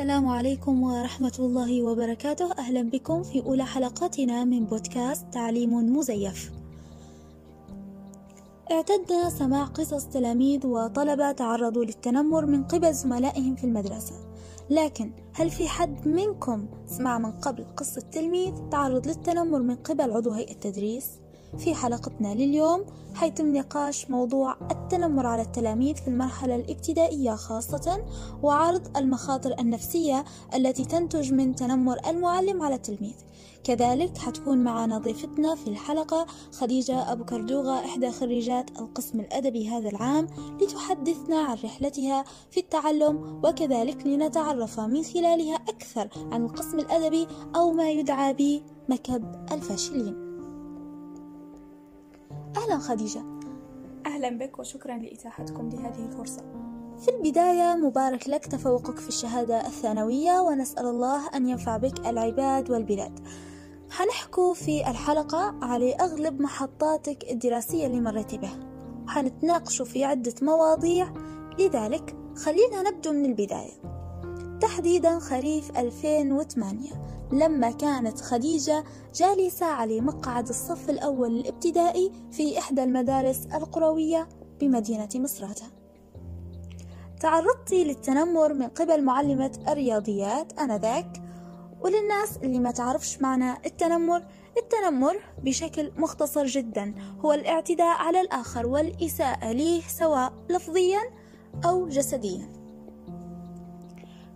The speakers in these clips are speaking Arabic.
السلام عليكم ورحمة الله وبركاته. أهلا بكم في أولى حلقاتنا من بودكاست تعليم مزيف. اعتدنا سماع قصص تلاميذ وطلبة تعرضوا للتنمر من قبل زملائهم في المدرسة. لكن هل في حد منكم سمع من قبل قصة تلميذ تعرض للتنمر من قبل عضو هيئة التدريس؟ في حلقتنا لليوم حيتم نقاش موضوع التنمر على التلاميذ في المرحلة الابتدائية خاصة وعرض المخاطر النفسية التي تنتج من تنمر المعلم على التلميذ. كذلك حتكون معنا ضيفتنا في الحلقة خديجة أبو كردوغة إحدى خريجات القسم الأدبي هذا العام لتحدثنا عن رحلتها في التعلم وكذلك لنتعرف من خلالها أكثر عن القسم الأدبي أو ما يدعى بمكب الفاشلين. أهلا خديجة. أهلا بك وشكرا لإتاحتكم لهذه الفرصة. في البداية مبارك لك تفوقك في الشهادة الثانوية ونسأل الله أن ينفع بك العباد والبلاد. حنحكوا في الحلقة على أغلب محطاتك الدراسية اللي مريتي بها. وحنتناقشوا في عدة مواضيع لذلك خلينا نبدو من البداية. تحديدا خريف 2008 لما كانت خديجة جالسة على مقعد الصف الأول الابتدائي في إحدى المدارس القروية بمدينة مصراتة تعرضت للتنمر من قبل معلمة الرياضيات آنذاك. وللناس اللي ما تعرفش معنى التنمر التنمر بشكل مختصر جدا هو الاعتداء على الآخر والإساءة ليه سواء لفظيا أو جسديا.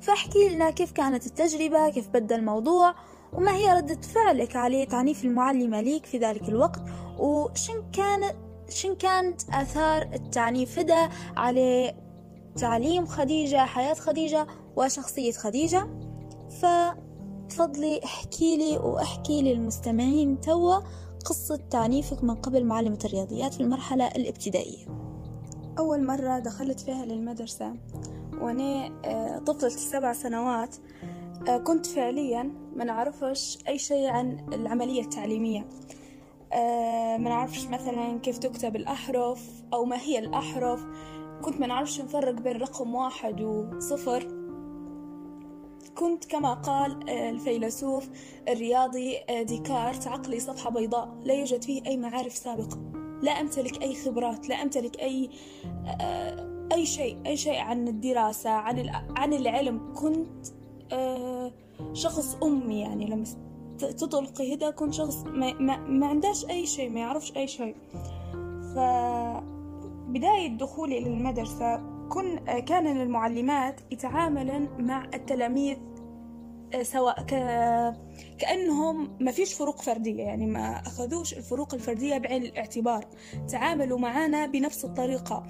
فاحكي لنا كيف كانت التجربة كيف بدأ الموضوع وما هي ردة فعلك عليه تعنيف المعلمة ليك في ذلك الوقت وشن كانت شن كانت آثار التعنيف ده على تعليم خديجة حياة خديجة وشخصية خديجة؟ فتفضلي احكي لي وأحكي للمستمعين توا قصة تعنيفك من قبل معلمة الرياضيات في المرحلة الابتدائية. أول مرة دخلت فيها للمدرسة. وأنا آه، طفلة سبع سنوات آه، كنت فعليا ما نعرفش أي شيء عن العملية التعليمية. آه، ما نعرفش مثلا كيف تكتب الأحرف أو ما هي الأحرف. كنت ما نعرفش نفرق بين رقم واحد وصفر. كنت كما قال الفيلسوف الرياضي ديكارت عقلي صفحة بيضاء. لا يوجد فيه أي معارف سابقة. لا أمتلك أي خبرات لا أمتلك أي أي شيء أي شيء عن الدراسة عن عن العلم. كنت آه، شخص أمي يعني. لما تطلقي هدا كنت شخص ما, ما, ما عندهاش أي شيء ما يعرفش أي شيء. فبداية دخولي للمدرسة كن كان المعلمات يتعاملن مع التلاميذ آه، سواء ك... كأنهم ما فيش فروق فردية يعني. ما أخذوش الفروق الفردية بعين الاعتبار. تعاملوا معنا بنفس الطريقة.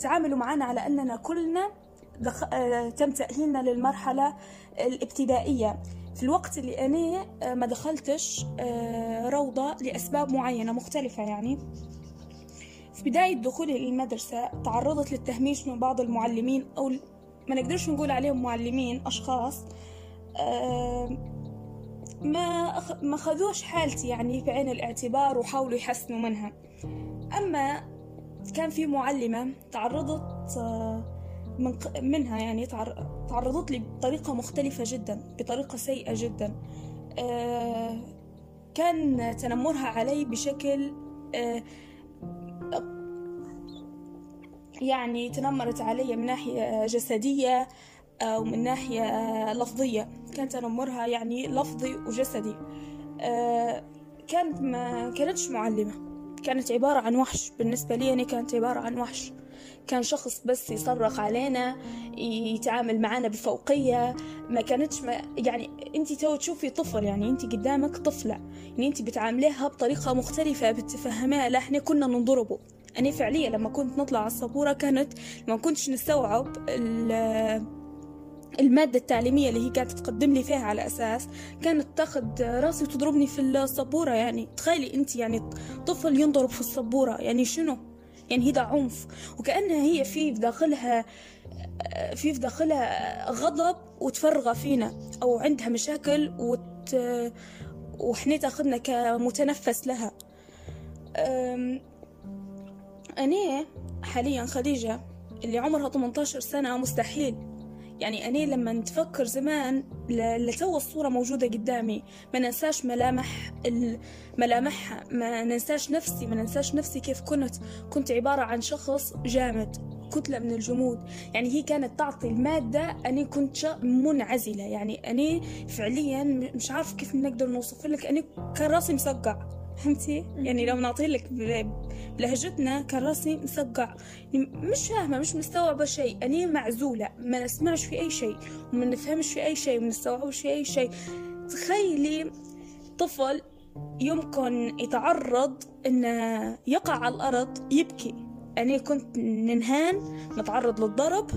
تعاملوا معنا على أننا كلنا دخ... آه، تم تأهيلنا للمرحلة الابتدائية. في الوقت اللي أنا ما دخلتش روضة لأسباب معينة مختلفة يعني. في بداية دخولي للمدرسة تعرضت للتهميش من بعض المعلمين أو ما نقدرش نقول عليهم معلمين أشخاص ما ما خذوش حالتي يعني في عين الاعتبار وحاولوا يحسنوا منها. أما كان في معلمة تعرضت آه، من منها يعني تعرضت لي بطريقة مختلفة جدا بطريقة سيئة جدا. آه، كان تنمرها علي بشكل آه، يعني تنمرت علي من ناحية جسدية أو من ناحية لفظية. كان تنمرها يعني لفظي وجسدي. كانت ما كانتش معلمة. كانت عبارة عن وحش. بالنسبة لي أنا كانت عبارة عن وحش. كان شخص بس يصرخ علينا يتعامل معنا بفوقية. ما كانتش ما يعني انت تو تشوفي طفل يعني انت قدامك طفلة. يعني انت بتعامليها بطريقة مختلفة بتفهميها. لا إحنا كنا نضربه أنا فعليا لما كنت نطلع على السبورة كانت ما كنتش نستوعب المادة التعليمية اللي هي كانت تقدم لي فيها على أساس كانت تاخد راسي وتضربني في السبورة يعني. تخيلي أنت يعني طفل ينضرب في السبورة يعني شنو؟ يعني هذا عنف. وكأنها هي في داخلها في داخلها غضب وتفرغ فينا أو عندها مشاكل وت وإحنا تاخذنا كمتنفس لها. أنا حاليا خديجة اللي عمرها 18 سنة مستحيل. يعني أنا لما نتفكر زمان لتو الصورة موجودة قدامي ما ننساش ملامح ملامحها ما ننساش نفسي ما ننساش نفسي كيف كنت. كنت عبارة عن شخص جامد كتلة من الجمود. يعني هي كانت تعطي المادة أني كنت منعزلة. يعني أني فعليا مش عارف كيف نقدر نوصف لك. أني كان راسي مسقع. فهمتي؟ يعني لو نعطي لك بلهجتنا كان راسي مسقع. يعني مش فاهمة مش مستوعبة شيء. أني معزولة ما نسمعش في أي شيء وما نفهمش في أي شيء وما نستوعبش في أي شيء. تخيلي طفل يمكن يتعرض انه يقع على الأرض يبكي. أنا كنت ننهان نتعرض للضرب.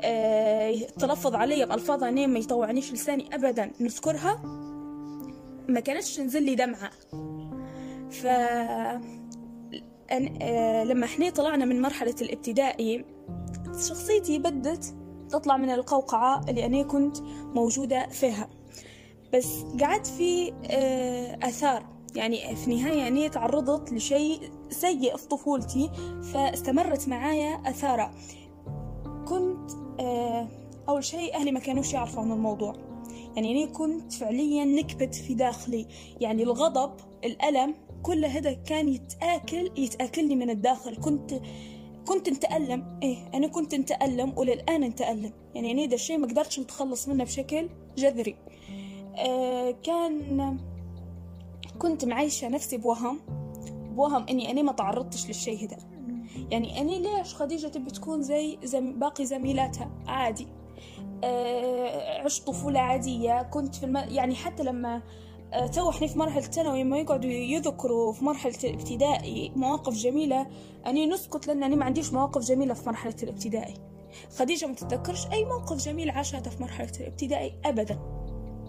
أه تلفظ علي بألفاظ أنا ما يطوعنيش لساني أبدا. نذكرها. ما كانتش تنزل لي دمعة. ف. أه لما إحنا طلعنا من مرحلة الابتدائي شخصيتي بدت تطلع من القوقعة اللي أنا كنت موجودة فيها. بس قعدت في أه أثار. يعني في النهاية يعني تعرضت لشيء سيء في طفولتي فاستمرت معايا أثارة. كنت آه، أول شيء أهلي ما كانوش يعرفوا عن الموضوع. يعني أنا كنت فعليا نكبت في داخلي. يعني الغضب الألم كل هذا كان يتآكل يتآكلني من الداخل. كنت كنت نتألم. إيه أنا كنت نتألم وللآن نتألم. يعني أنا ده الشيء ما قدرتش نتخلص منه بشكل جذري. آه كان كنت معيشة نفسي بوهم بوهم إني أنا ما تعرضتش للشيء هذا. يعني اني ليش خديجة تبي تكون زي, زي باقي زميلاتها؟ عادي. أه عشت طفولة عادية. كنت في الم... يعني حتى لما تو إحنا في مرحلة الثانوي ما يقعدوا يذكروا في مرحلة الابتدائي مواقف جميلة. أني نسكت لأن أنا ما عنديش مواقف جميلة في مرحلة الابتدائي. خديجة ما تتذكرش أي موقف جميل عاشته في مرحلة الابتدائي أبدا.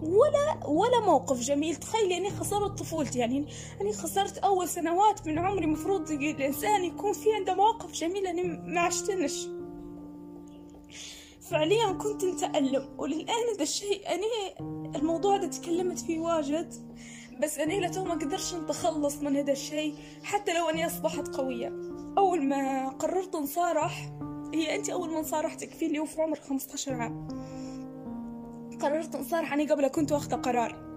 ولا ولا موقف جميل. تخيلي اني خسرت طفولتي. يعني اني خسرت أول سنوات من عمري مفروض الإنسان يكون في عنده مواقف جميلة اني ما عشتنش فعليا كنت نتألم وللآن هذا الشيء أنا الموضوع ده تكلمت فيه واجد بس أنا لتو ما قدرش نتخلص من هذا الشيء حتى لو أني أصبحت قوية. أول ما قررت نصارح هي أنت أول ما صارحتك في اللي في عمر 15 عام. قررت انصارح عني قبل كنت واخدة قرار.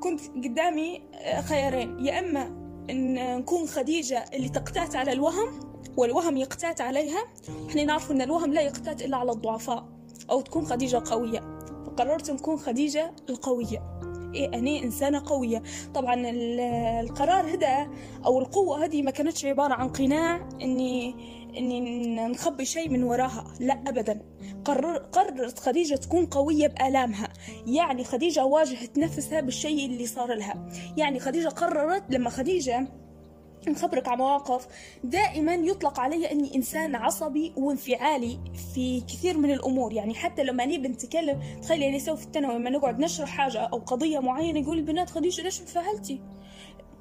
كنت قدامي آه، خيارين. يا إما إن نكون خديجة اللي تقتات على الوهم والوهم يقتات عليها. إحنا نعرف إن الوهم لا يقتات إلا على الضعفاء أو تكون خديجة قوية. فقررت نكون خديجة القوية. إيه أنا إنسانة قوية. طبعا القرار هذا أو القوة هذه ما كانتش عبارة عن قناع إني إني نخبي شيء من وراها. لا ابدا. قرر قررت خديجة تكون قوية بآلامها. يعني خديجة واجهت نفسها بالشيء اللي صار لها. يعني خديجة قررت لما خديجة نخبرك على مواقف دائما يطلق علي إني إنسان عصبي وانفعالي في كثير من الأمور. يعني حتى لما نبي نتكلم تخيلي يعني سوف في الثانوي لما نقعد نشرح حاجة أو قضية معينة يقول البنات خديجة ليش انفعلتي؟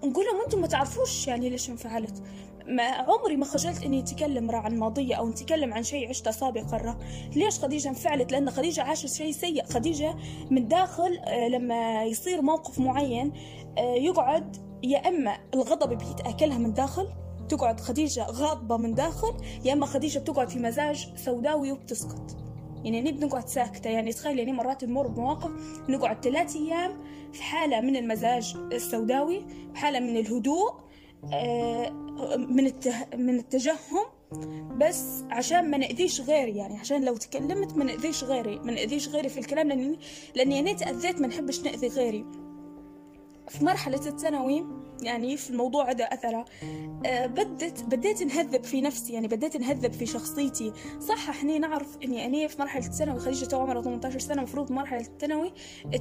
نقول لهم أنتم ما تعرفوش يعني ليش انفعلت. ما عمري ما خجلت إني أتكلم عن ماضية أو نتكلم عن شيء عشته سابقا ليش خديجة انفعلت؟ لأن خديجة عاشت شيء سيء. خديجة من داخل آه، لما يصير موقف معين آه، يقعد يا إما الغضب بيتأكلها من داخل تقعد خديجة غاضبة من داخل يا إما خديجة بتقعد في مزاج سوداوي وبتسكت. يعني نبي نقعد ساكتة يعني تخيل يعني مرات نمر بمواقف نقعد ثلاثة أيام في حالة من المزاج السوداوي حالة من الهدوء آه، من من التجهم. بس عشان ما نأذيش غيري يعني عشان لو تكلمت ما نأذيش غيري ما نأذيش غيري في الكلام لأني لأني أنا تأذيت ما نحبش نأذي غيري. في مرحلة الثانوي يعني في الموضوع هذا أثره. أه بدت بديت نهذب في نفسي يعني بديت نهذب في شخصيتي. صح إحنا نعرف إني أنا في مرحلة الثانوي خديجة تو عمرها 18 سنة المفروض مرحلة الثانوي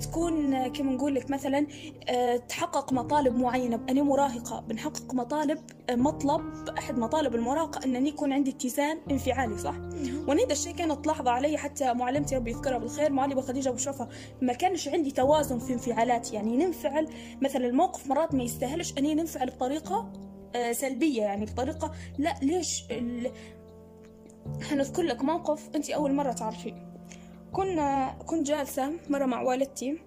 تكون كما نقول لك مثلا أه تحقق مطالب معينة. أنا مراهقة بنحقق مطالب مطلب أحد مطالب المراهقة أنني يكون عندي اتزان انفعالي صح؟ وأنا هذا الشيء كانت تلاحظه علي حتى معلمتي ربي يذكرها بالخير معلمه خديجة أبو شرفة ما كانش عندي توازن في انفعالاتي. يعني ننفعل مثلا الموقف مرات ما يستاهلش أني ننفعل بطريقة آه، سلبية يعني بطريقة لا ليش؟ ال... حنذكر لك موقف أنت أول مرة تعرفيه كنا كنت جالسة مرة مع والدتي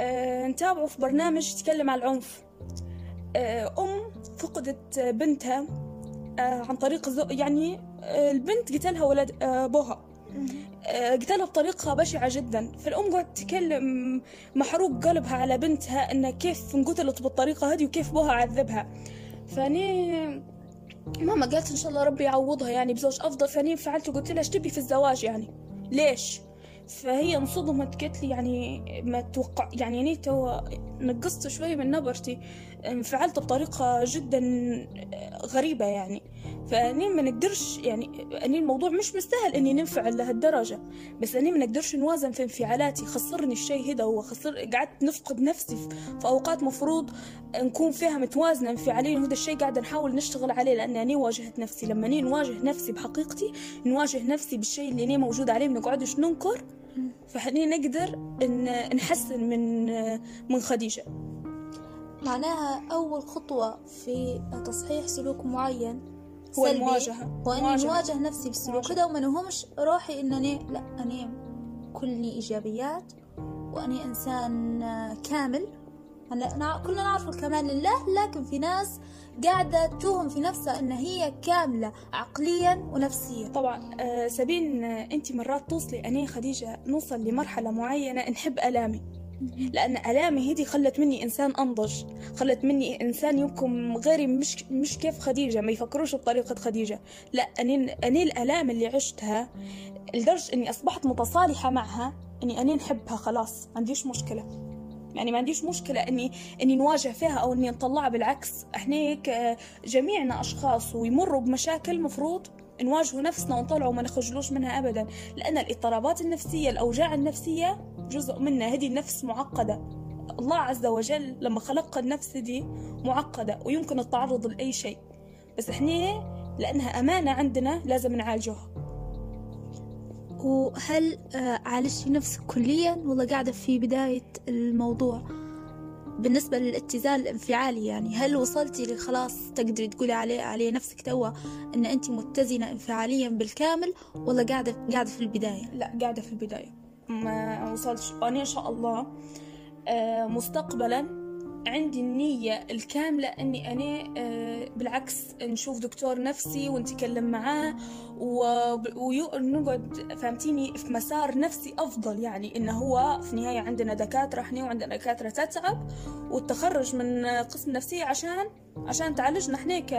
أه نتابعه في برنامج يتكلم عن العنف. أه أم فقدت بنتها عن طريق زو يعني البنت قتلها ولد أبوها. آه، قتلها بطريقة بشعة جدا. فالأم قعدت تتكلم محروق قلبها على بنتها إنها كيف انقتلت بالطريقة هذه وكيف بوها عذبها. فأني ماما قالت إن شاء الله ربي يعوضها يعني بزوج أفضل. فأني فعلت وقلت لها تبي في الزواج يعني؟ ليش؟ فهي انصدمت قالت لي يعني ما توقع يعني اني تو نقصت شوي من نبرتي. انفعلت بطريقة جدا غريبة يعني. فأني ما نقدرش يعني أني الموضوع مش مستاهل أني ننفعل لهالدرجة. بس أني ما نقدرش نوازن في انفعالاتي. خسرني الشيء هذا وخسر قعدت نفقد نفسي في أوقات مفروض نكون فيها متوازنة. انفعاليا. وهذا الشيء قاعدة نحاول نشتغل عليه. لأني أني واجهت نفسي. لما أني نواجه نفسي بحقيقتي نواجه نفسي بالشيء اللي أني موجود عليه. ما نقعدش ننكر. فحني نقدر إن نحسن من من خديجة. معناها أول خطوة في تصحيح سلوك معين هو المواجهة هو إني نواجه نفسي بالسلوك هذا وما نهمش روحي إنني لا أنا كلني إيجابيات وأني إنسان كامل. أنا كلنا نعرف الكمال لله لكن في ناس قاعدة توهم في نفسها أن هي كاملة عقليا ونفسيا. طبعا آه سبين آه أنت مرات توصلي أنا خديجة نوصل لمرحلة معينة نحب ألامي. لأن ألامي هذه خلت مني إنسان أنضج خلت مني إنسان يمكن غيري مش مش كيف خديجة ما يفكروش بطريقة خديجة. لا أني أني الآلام اللي عشتها لدرجة إني أصبحت متصالحة معها إني أني نحبها خلاص ما عنديش مشكلة. يعني ما عنديش مشكلة إني إني نواجه فيها أو إني نطلعها بالعكس. إحنا هيك آه، جميعنا أشخاص ويمروا بمشاكل مفروض نواجهوا نفسنا ونطلعوا وما نخرجلوش منها أبدا لأن الاضطرابات النفسية الأوجاع النفسية جزء منها. هذه النفس معقدة. الله عز وجل لما خلق النفس دي معقدة ويمكن التعرض لأي شيء. بس إحنا لأنها أمانة عندنا لازم نعالجها وهل آه، عالجتي نفسك كليا؟ ولا قاعدة في بداية الموضوع. بالنسبة للاتزان الانفعالي يعني هل وصلتي لخلاص تقدري تقولي عليه عليه نفسك توا إن انت متزنة انفعاليا بالكامل ولا قاعدة قاعدة في البداية؟ لا قاعدة في البداية ما وصلتش أنا إن شاء الله آه، مستقبلا عندي النية الكاملة أني أنا آه، بالعكس نشوف دكتور نفسي ونتكلم معاه ونقعد فهمتيني؟ في مسار نفسي أفضل يعني إنه هو في النهاية عندنا دكاترة إحنا وعندنا دكاترة تتعب والتخرج من قسم نفسية عشان عشان تعالجنا إحنا ك...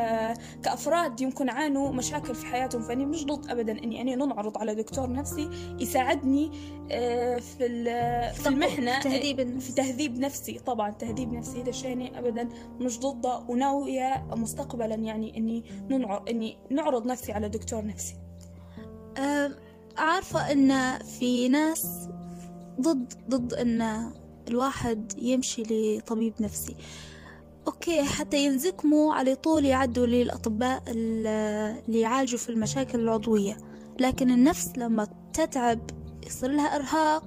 كأفراد يمكن عانوا مشاكل في حياتهم. فأني مش ضد أبدا إني أنا ننعرض على دكتور نفسي يساعدني آه، في في المحنة تهذيب في تهذيب نفسي. طبعا تهذيب نفسي هذا الشيء أبدا مش ضده وناوية مستقبلا يعني إني ننعرض إني نعرض نفسي على دكتور نفسي. عارفة إن في ناس ضد ضد إن الواحد يمشي لطبيب نفسي. أوكي حتى ينزكموا على طول يعدوا للأطباء اللي يعالجوا في المشاكل العضوية. لكن النفس لما تتعب يصير لها إرهاق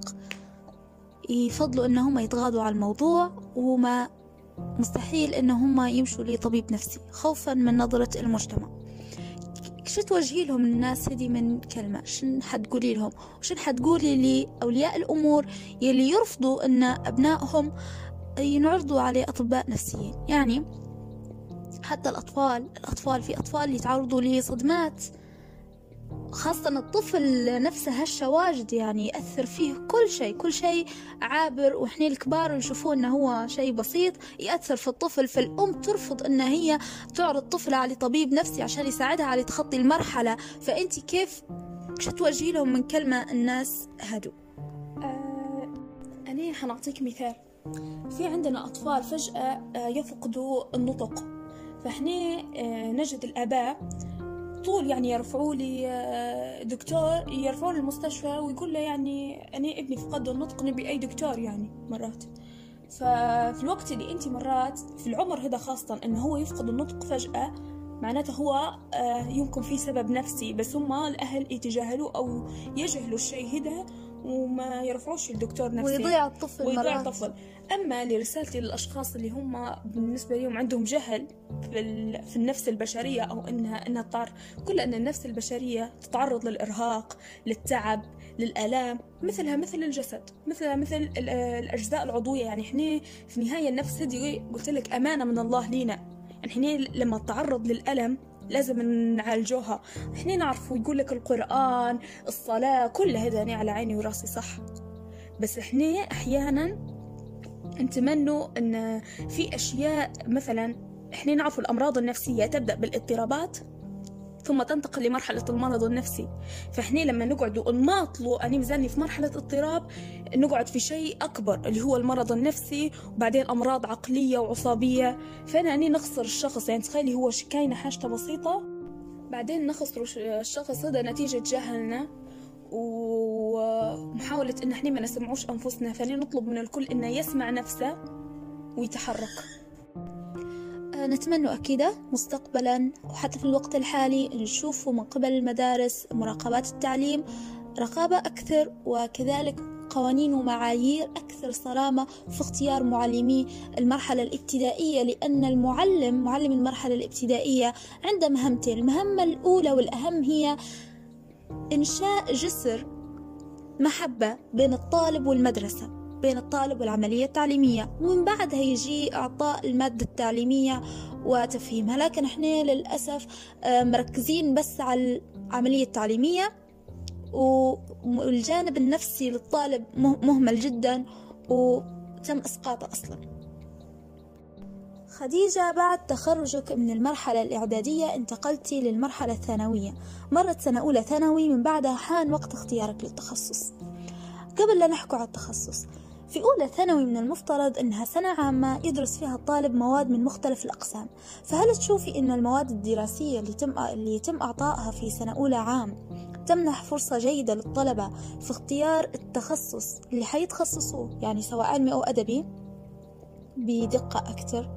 يفضلوا إن هم يتغاضوا على الموضوع وما مستحيل إن هم يمشوا لطبيب نفسي خوفا من نظرة المجتمع. شو توجهي لهم الناس هذي من كلمة؟ شن حتقولي لهم؟ وشن حتقولي لأولياء الأمور يلي يرفضوا أن أبنائهم ينعرضوا على أطباء نفسيين؟ يعني حتى الأطفال الأطفال في أطفال يتعرضوا لصدمات. خاصة الطفل نفسه هشة واجد يعني يأثر فيه كل شيء كل شيء عابر وإحنا الكبار نشوفوه إنه هو شيء بسيط يأثر في الطفل فالأم ترفض إن هي تعرض طفلها على طبيب نفسي عشان يساعدها على تخطي المرحلة. فأنت كيف شو توجهي لهم من كلمة الناس هدو آه أنا حنعطيك مثال. في عندنا أطفال فجأة آه، يفقدوا النطق. فإحنا آه، نجد الآباء طول يعني يرفعوا لي آه، دكتور يرفعوا المستشفى ويقول له يعني أنا ابني فقد النطق نبي أي دكتور يعني مرات. ففي الوقت اللي أنت مرات في العمر هذا خاصة إنه هو يفقد النطق فجأة معناته هو يمكن في سبب نفسي بس هم الأهل يتجاهلوا أو يجهلوا الشيء هذا وما يرفعوش الدكتور نفسي. ويضيع الطفل ويضيع الطفل. أما لرسالتي للأشخاص اللي هم بالنسبة لهم عندهم جهل في, في النفس البشرية أو إنها إنها تطار كل أن النفس البشرية تتعرض للإرهاق للتعب للآلام مثلها مثل الجسد مثلها مثل الأجزاء العضوية. يعني إحنا في النهاية النفس هذه قلت لك أمانة من الله لينا. يعني إحنا لما نتعرض للألم لازم نعالجوها. إحنا نعرفوا يقول لك القرآن الصلاة كل هذا على عيني وراسي صح؟ بس إحنا أحيانا نتمنوا إن في أشياء مثلا إحنا نعرف الأمراض النفسية تبدأ بالاضطرابات؟ ثم تنتقل لمرحلة المرض النفسي. فإحنا لما نقعد ونماطلوا أنا مزاني في مرحلة اضطراب نقعد في شيء أكبر اللي هو المرض النفسي وبعدين أمراض عقلية وعصابية. فأنا أني نخسر الشخص يعني تخيلي هو كاينة حاجته بسيطة بعدين نخسر الشخص هذا نتيجة جهلنا ومحاولة إن إحنا ما نسمعوش أنفسنا. فأنا نطلب من الكل إنه يسمع نفسه ويتحرك. نتمنى أكيد مستقبلا وحتى في الوقت الحالي نشوف من قبل المدارس مراقبات التعليم رقابة أكثر وكذلك قوانين ومعايير أكثر صرامة في اختيار معلمي المرحلة الابتدائية لأن المعلم معلم المرحلة الابتدائية عنده مهمتين المهمة الأولى والأهم هي إنشاء جسر محبة بين الطالب والمدرسة. بين الطالب والعملية التعليمية. ومن بعدها يجي إعطاء المادة التعليمية وتفهيمها. لكن إحنا للأسف آه، مركزين بس على العملية التعليمية. والجانب النفسي للطالب مهمل جدا وتم إسقاطه أصلا. خديجة بعد تخرجك من المرحلة الإعدادية انتقلتي للمرحلة الثانوية. مرت سنة أولى ثانوي من بعدها حان وقت اختيارك للتخصص. قبل لا نحكي على التخصص في أولى ثانوي من المفترض أنها سنة عامة يدرس فيها الطالب مواد من مختلف الأقسام. فهل تشوفي أن المواد الدراسية اللي يتم, اللي يتم أعطائها في سنة أولى عام تمنح فرصة جيدة للطلبة في اختيار التخصص اللي حيتخصصوه؟ يعني سواء علمي أو أدبي بدقة أكتر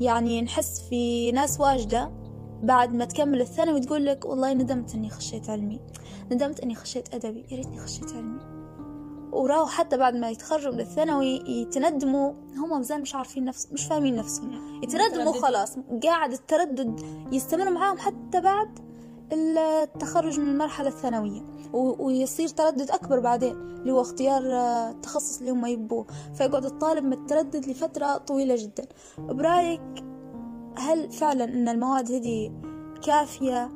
يعني نحس في ناس واجدة بعد ما تكمل الثانوي تقول لك والله ندمت أني خشيت علمي. ندمت أني خشيت أدبي. يا ريتني خشيت علمي. وراهو حتى بعد ما يتخرجوا من الثانوي يتندموا. هم مازال مش عارفين نفس مش فاهمين نفسهم. يتندموا خلاص. قاعد التردد يستمر معاهم حتى بعد التخرج من المرحلة الثانوية. ويصير تردد أكبر بعدين اللي هو اختيار التخصص اللي هم يبوه. فيقعد الطالب متردد لفترة طويلة جدا. برأيك هل فعلا أن المواد هذه كافية؟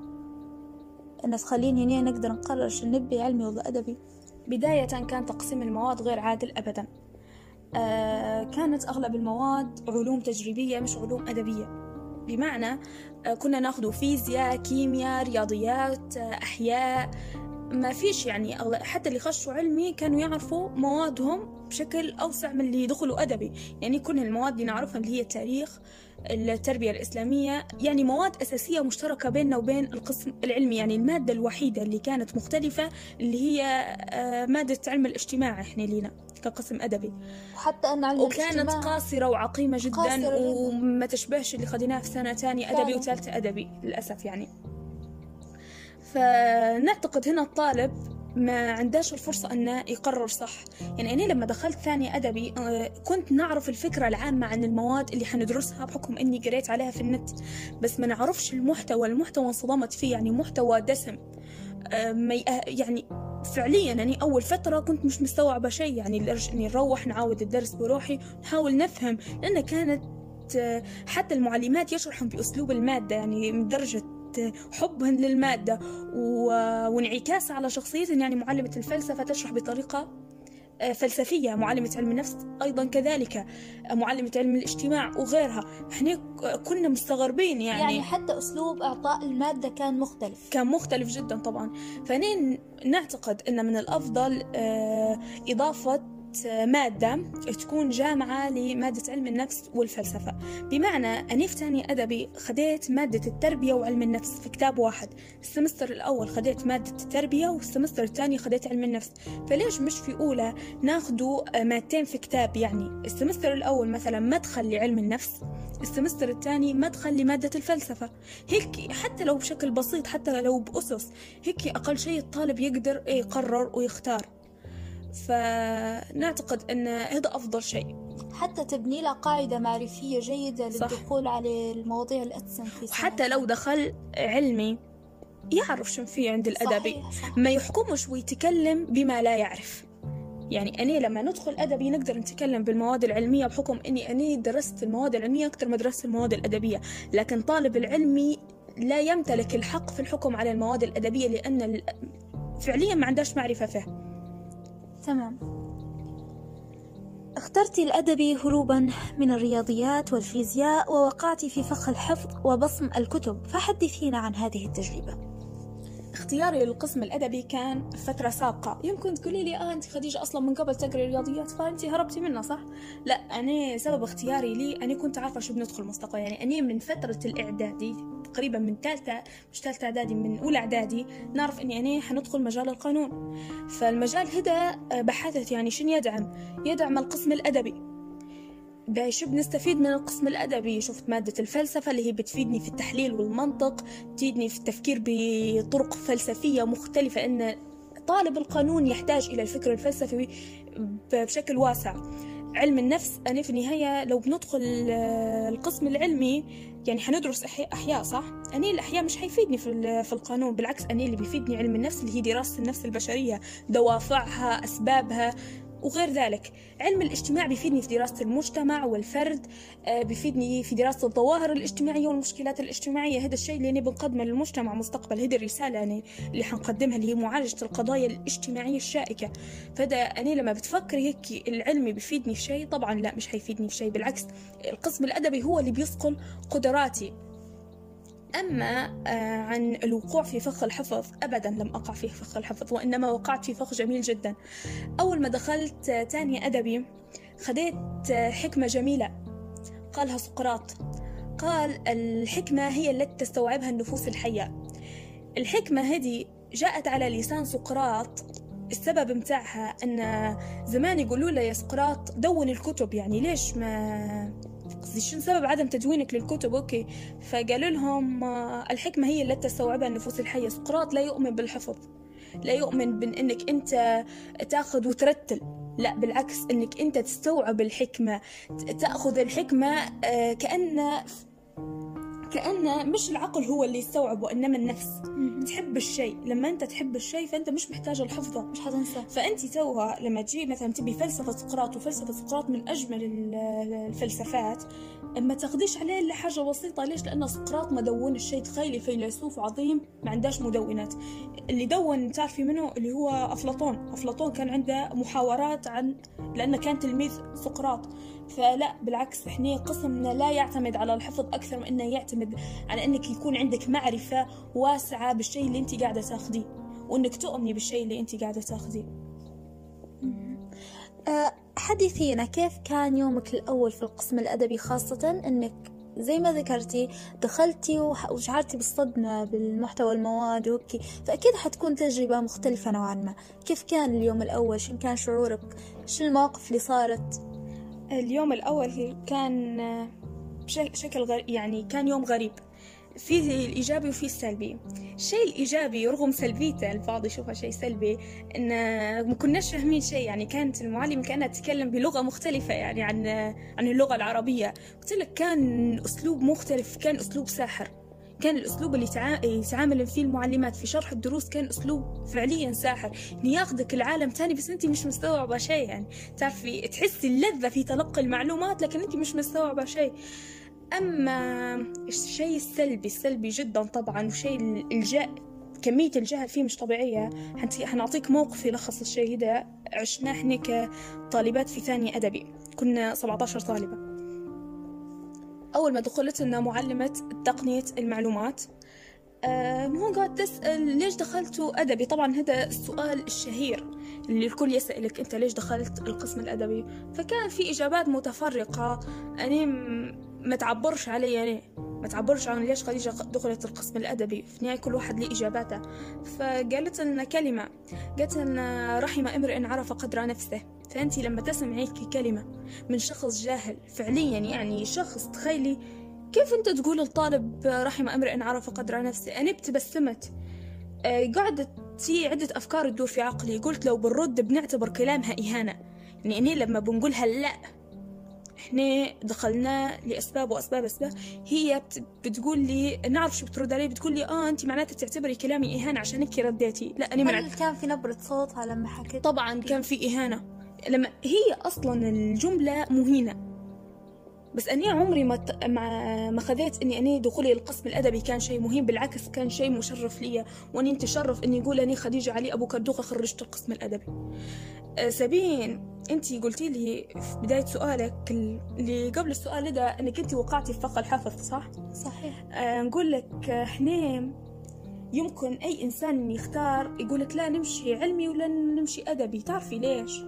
أن تخليني نقدر نقرر شو نبي علمي ولا أدبي؟ بداية كان تقسيم المواد غير عادل أبدا. آه كانت أغلب المواد علوم تجريبية مش علوم أدبية. بمعنى آه كنا ناخذ فيزياء كيمياء رياضيات آه أحياء. ما فيش يعني حتى اللي خشوا علمي كانوا يعرفوا موادهم بشكل أوسع من اللي دخلوا أدبي. يعني كل المواد اللي نعرفها اللي هي التاريخ التربية الإسلامية يعني مواد أساسية مشتركة بيننا وبين القسم العلمي يعني المادة الوحيدة اللي كانت مختلفة اللي هي آه، مادة علم الاجتماع إحنا لينا كقسم أدبي. وحتى أن علم وكانت قاصرة وعقيمة جدا قاصرة وما تشبهش اللي خديناه في سنة تانية أدبي وثالثة أدبي للأسف يعني. فنعتقد هنا الطالب ما عندهاش الفرصة أنه يقرر صح. يعني أنا لما دخلت ثاني أدبي آه، كنت نعرف الفكرة العامة عن المواد اللي حندرسها بحكم أني قريت عليها في النت. بس ما نعرفش المحتوى المحتوى انصدمت فيه يعني محتوى دسم. آه، يعني فعليا يعني أول فترة كنت مش مستوعبة شيء. يعني إني نروح نعاود الدرس بروحي نحاول نفهم. لأن كانت آه، حتى المعلمات يشرحون بأسلوب المادة يعني من درجة حبهن للمادة وانعكاس على شخصيتهن يعني معلمة الفلسفة تشرح بطريقة آه، فلسفية. معلمة علم النفس أيضا كذلك آه، معلمة علم الاجتماع وغيرها. إحنا كنا مستغربين يعني. يعني حتى أسلوب إعطاء المادة كان مختلف. كان مختلف جدا طبعا. فنحن نعتقد أن من الأفضل آه، إضافة مادة تكون جامعة لمادة علم النفس والفلسفة. بمعنى أني في تاني أدبي خديت مادة التربية وعلم النفس في كتاب واحد. ال semester الأول خديت مادة التربية وال semester الثاني خديت علم النفس. فليش مش في أولى ناخدوا مادتين في كتاب يعني؟ ال semester الأول مثلا مدخل لعلم النفس السمستر الثاني مدخل لمادة الفلسفة. هيك حتى لو بشكل بسيط حتى لو بأسس هيك أقل شيء الطالب يقدر يقرر ويختار. فنعتقد أن هذا أفضل شيء. حتى تبني له قاعدة معرفية جيدة للدخول صح. على المواضيع اللي أتسم في وحتى لو دخل علمي يعرف شو في عند الأدبي. صحيح صحيح. ما يحكمش ويتكلم بما لا يعرف. يعني أنا لما ندخل أدبي نقدر نتكلم بالمواد العلمية بحكم أني أنا درست المواد العلمية أكثر ما درست المواد الأدبية. لكن طالب العلمي لا يمتلك الحق في الحكم على المواد الأدبية لأن فعليا ما عندهاش معرفة فيه تمام. اخترت الأدبي هروبا من الرياضيات والفيزياء ووقعت في فخ الحفظ وبصم الكتب فحدثينا عن هذه التجربة. اختياري للقسم الأدبي كان فترة سابقة. يمكن تقولي لي آه أنت خديجة أصلا من قبل تقري رياضيات فأنت هربتي منها صح؟ لا أنا سبب اختياري لي أنا كنت عارفة شو بندخل مستقبل يعني أنا من فترة الإعدادي تقريبا من ثالثة مش ثالثة إعدادي من أولى إعدادي نعرف إني أنا حندخل مجال القانون. فالمجال هذا بحثت يعني شنو يدعم؟ يدعم القسم الأدبي. شو بنستفيد من القسم الأدبي شفت مادة الفلسفة اللي هي بتفيدني في التحليل والمنطق تفيدني في التفكير بطرق فلسفية مختلفة أن طالب القانون يحتاج إلى الفكر الفلسفي بشكل واسع. علم النفس أنا في النهاية لو بندخل القسم العلمي يعني حندرس أحياء صح؟ أنا الأحياء مش حيفيدني في, في القانون بالعكس أنا اللي بيفيدني علم النفس اللي هي دراسة النفس البشرية دوافعها أسبابها وغير ذلك علم الاجتماع بيفيدني في دراسة المجتمع والفرد آه، بيفيدني في دراسة الظواهر الاجتماعية والمشكلات الاجتماعية. هذا الشيء اللي نبي نقدمه للمجتمع مستقبل هذه الرسالة يعني اللي حنقدمها اللي هي معالجة القضايا الاجتماعية الشائكة. فهذا أنا لما بتفكر هيك العلمي بيفيدني في شيء طبعا لا مش حيفيدني في شيء بالعكس القسم الأدبي هو اللي بيصقل قدراتي. أما آه، عن الوقوع في فخ الحفظ أبدا لم أقع في فخ الحفظ وإنما وقعت في فخ جميل جدا. أول ما دخلت آه، تاني أدبي خديت آه، حكمة جميلة. قالها سقراط. قال الحكمة هي التي تستوعبها النفوس الحية. الحكمة هذه جاءت على لسان سقراط. السبب متاعها أن زمان يقولوا له يا سقراط دون الكتب. يعني ليش ما قصدي شنو سبب عدم تدوينك للكتب؟ okay. فقالوا لهم آه، الحكمة هي التي تستوعبها النفوس الحية. سقراط لا يؤمن بالحفظ لا يؤمن بانك أنت تأخذ وترتل. لا بالعكس إنك أنت تستوعب الحكمة. تأخذ الحكمة آه، كأن كأنه مش العقل هو اللي يستوعب وإنما النفس. تحب الشيء لما أنت تحب الشيء فأنت مش محتاج الحفظة. مش حتنسى. فأنت توها لما تجي مثلا تبي فلسفة سقراط وفلسفة سقراط من أجمل الفلسفات ما تاخديش عليه إلا حاجة بسيطة. ليش؟ لأن سقراط ما دون الشيء. تخيلي فيلسوف عظيم ما عندهاش مدونات. اللي دون تعرفي منه؟ اللي هو أفلاطون. أفلاطون كان عنده محاورات عن لأنه كان تلميذ سقراط. فلا بالعكس إحنا قسمنا لا يعتمد على الحفظ أكثر من إنه يعتمد على إنك يكون عندك معرفة واسعة بالشيء اللي أنت قاعدة تاخذيه وإنك تؤمني بالشيء اللي أنت قاعدة تاخذيه أه، حدثينا كيف كان يومك الأول في القسم الأدبي؟ خاصة أنك زي ما ذكرتي دخلتي وشعرتي بالصدمة بالمحتوى المواد وكي فأكيد حتكون تجربة مختلفة نوعا ما. كيف كان اليوم الأول؟ شن كان شعورك؟ شو المواقف اللي صارت؟ اليوم الأول كان بشكل غريب يعني كان يوم غريب. فيه الإيجابي وفيه السلبي. الشيء الإيجابي رغم سلبيته البعض يشوفها شيء سلبي إن ما كناش فاهمين شيء. يعني كانت المعلمة كانت تتكلم بلغة مختلفة يعني عن عن اللغة العربية. قلت لك كان أسلوب مختلف كان أسلوب ساحر. كان الأسلوب اللي يتعامل فيه المعلمات في شرح الدروس كان أسلوب فعليا ساحر. ياخذك العالم تاني بس أنت مش مستوعبة شيء يعني. تعرفي تحسي اللذة في تلقي المعلومات لكن أنت مش مستوعبة شيء. أما الشيء السلبي السلبي جدا طبعا وشيء الجاء كمية الجهل فيه مش طبيعية. حنعطيك موقف يلخص الشيء ده. عشناه إحنا كطالبات في ثاني أدبي. كنا 17 طالبة. أول ما دخلت لنا معلمة تقنية المعلومات آه هون قاعد تسأل ليش دخلتوا أدبي؟ طبعا هذا السؤال الشهير. اللي الكل يسألك أنت ليش دخلت القسم الأدبي؟ فكان في إجابات متفرقة. أنا ما تعبرش علي يعني ما تعبرش عن ليش خديجة دخلت القسم الأدبي. في النهاية كل واحد ليه إجاباته. فقالت لنا كلمة. قالت لنا رحم امرئ عرف قدر نفسه. فأنت لما تسمعي كلمة من شخص جاهل فعليا يعني شخص تخيلي كيف أنت تقول الطالب رحم امرئ عرف قدر نفسه؟ أنا ابتسمت آه، قعدت في عدة أفكار تدور في عقلي. قلت لو بنرد بنعتبر كلامها إهانة. يعني أنا لما بنقولها لا إحنا دخلنا لأسباب وأسباب أسباب هي بتقول لي نعرف شو بترد علي بتقول لي آه انت معناتها تعتبري كلامي إهانة عشان هيك رديتي. لا أنا هل كان في نبرة صوتها لما حكيت؟ طبعا كان في إهانة. لما هي أصلا الجملة مهينة بس أني عمري ما ت... ما ما خذيت إني أني دخولي القسم الأدبي كان شيء مهم بالعكس كان شيء مشرف لي وأني تشرف إني يقول أني خديجة علي أبو كردوخة خرجت القسم الأدبي أه سبين أنت قلتي لي في بداية سؤالك اللي قبل السؤال ده إنك أنت وقعتي في فق الحفظ صح؟ صحيح أه نقول لك إحنا يمكن أي إنسان يختار يقول لك لا نمشي علمي ولا نمشي أدبي تعرفي ليش؟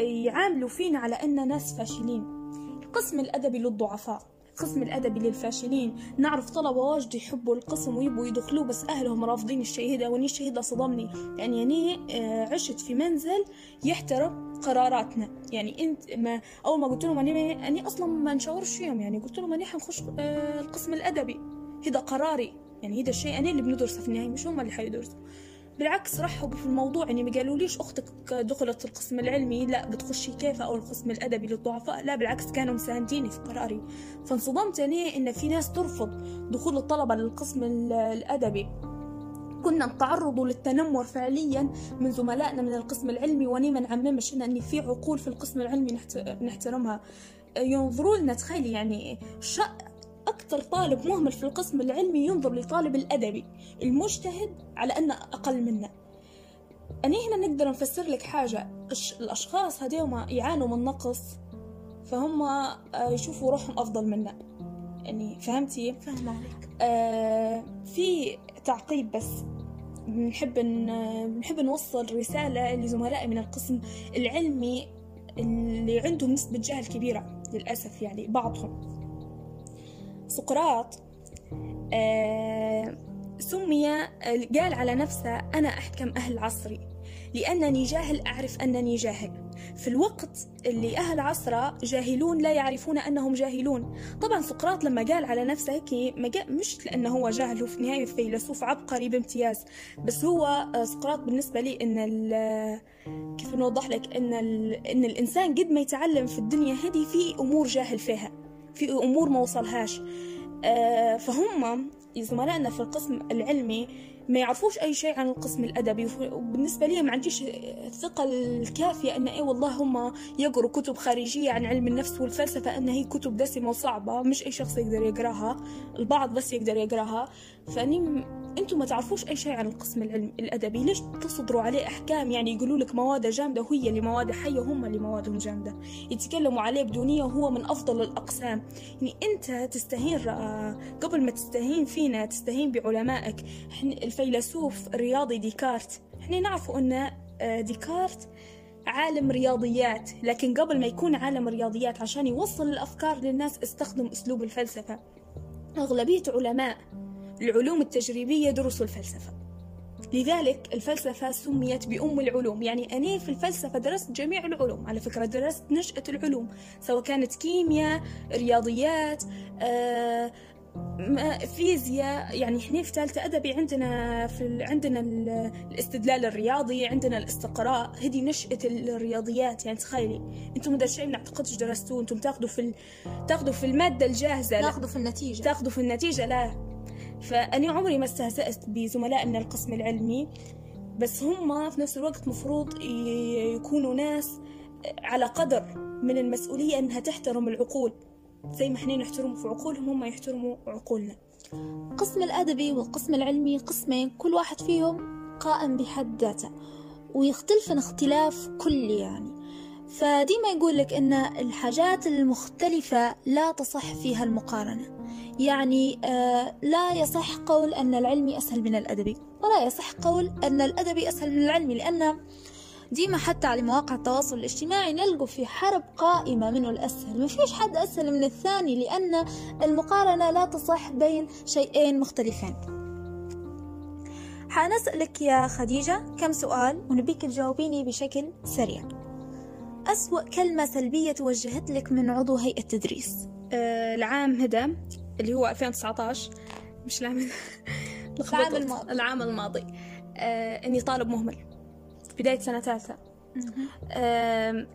يعاملوا فينا على أننا ناس فاشلين. القسم الأدبي للضعفاء القسم الأدبي للفاشلين. نعرف طلبة واجد يحبوا القسم ويبوا يدخلوه بس أهلهم رافضين وإني الشيء هذا صدمني. يعني يعني عشت في منزل يحترم قراراتنا. يعني إنت ما أول ما قلت لهم أني أني أصلا ما نشاورش فيهم يعني قلت لهم أني حنخش القسم الأدبي. هذا قراري. يعني هذا الشيء أنا اللي بندرسه في النهاية مش هم اللي حيدرسوا. بالعكس رحبوا في الموضوع. يعني ما قالوليش أختك دخلت القسم العلمي لا بتخشي كيف أو القسم الأدبي للضعفاء. لا بالعكس كانوا مسانديني في قراري. فانصدمت اني إن في ناس ترفض دخول الطلبة للقسم الأدبي. كنا نتعرض للتنمر فعليا من زملائنا من القسم العلمي واني ما نعممش ان في عقول في القسم العلمي نحترمها. ينظروا لنا تخيلي يعني أكثر طالب مهمل في القسم العلمي ينظر لطالب الأدبي المجتهد على أنه أقل منه. أني هنا نقدر نفسر لك حاجة. الأشخاص هذيوما يعانوا من نقص فهم يشوفوا روحهم أفضل منا يعني فهمتي؟ فهم عليك. آه في تعقيب بس. بنحب بنحب نوصل رسالة لزملائي من القسم العلمي اللي عندهم نسبة جهل كبيرة للأسف يعني بعضهم. سقراط آه سمي قال على نفسه أنا أحكم أهل عصري لأنني جاهل أعرف أنني جاهل. في الوقت اللي أهل عصره جاهلون لا يعرفون أنهم جاهلون. طبعا سقراط لما قال على نفسه هيك مش لأنه هو جاهل هو في النهاية فيلسوف عبقري بامتياز بس هو سقراط بالنسبة لي إن كيف نوضح لك إن, إن الإنسان قد ما يتعلم في الدنيا هذه في أمور جاهل فيها. في أمور ما وصلهاش. آه فهم زملائنا في القسم العلمي ما يعرفوش أي شيء عن القسم الأدبي. وبالنسبة لي ما عنديش الثقة الكافية أن أي والله هم يقروا كتب خارجية عن علم النفس والفلسفة أن هي كتب دسمة وصعبة. مش أي شخص يقدر يقراها. البعض بس يقدر يقراها. فأني أنتم ما تعرفوش اي شيء عن القسم العلمي الأدبي. ليش تصدروا عليه أحكام؟ يعني يقولوا لك مواد جامدة وهي اللي مواد حية هم اللي موادهم جامدة. يتكلموا عليه بدونية وهو من أفضل الأقسام. يعني أنت تستهين قبل ما تستهين فينا تستهين بعلمائك. الفيلسوف الرياضي ديكارت. إحنا نعرف أن ديكارت عالم رياضيات. لكن قبل ما يكون عالم رياضيات عشان يوصل الأفكار للناس استخدم أسلوب الفلسفة. أغلبية علماء العلوم التجريبية درسوا الفلسفة. لذلك الفلسفة سميت بأم العلوم. يعني أنا في الفلسفة درست جميع العلوم. على فكرة درست نشأة العلوم سواء كانت كيمياء رياضيات آه فيزياء. يعني إحنا في ثالثة أدبي عندنا في. عندنا ال... الاستدلال الرياضي عندنا الاستقراء. هذه نشأة الرياضيات. يعني تخيلي أنتم هذا الشيء ما أعتقدش درستوه. أنتم تاخذوا في ال... تاخذوا في المادة الجاهزة. تاخذوا في النتيجة. تاخذوا في النتيجة لا. فأنا عمري ما استهزأت بزملاء من القسم العلمي بس هم في نفس الوقت مفروض يكونوا ناس على قدر من المسؤولية أنها تحترم العقول. زي ما إحنا نحترم في عقولهم هم يحترموا عقولنا. القسم الأدبي والقسم العلمي قسمين كل واحد فيهم قائم بحد ذاته ويختلفن اختلاف كلي يعني. فديما يقول لك إن الحاجات المختلفة لا تصح فيها المقارنة. يعني آه لا يصح قول أن العلمي أسهل من الادبي ولا يصح قول أن الادبي أسهل من العلمي لأن ديما حتى على مواقع التواصل الاجتماعي نلقوا في حرب قائمة منه الأسهل. ما فيش حد أسهل من الثاني لأن المقارنة لا تصح بين شيئين مختلفين. حنسألك يا خديجة كم سؤال ونبيك تجاوبيني بشكل سريع. أسوأ كلمة سلبية توجهت لك من عضو هيئة تدريس آه العام هذا اللي هو 2019 مش العام العام الماضي. العام الماضي. آه إني طالب مهمل. بداية سنة ثالثة.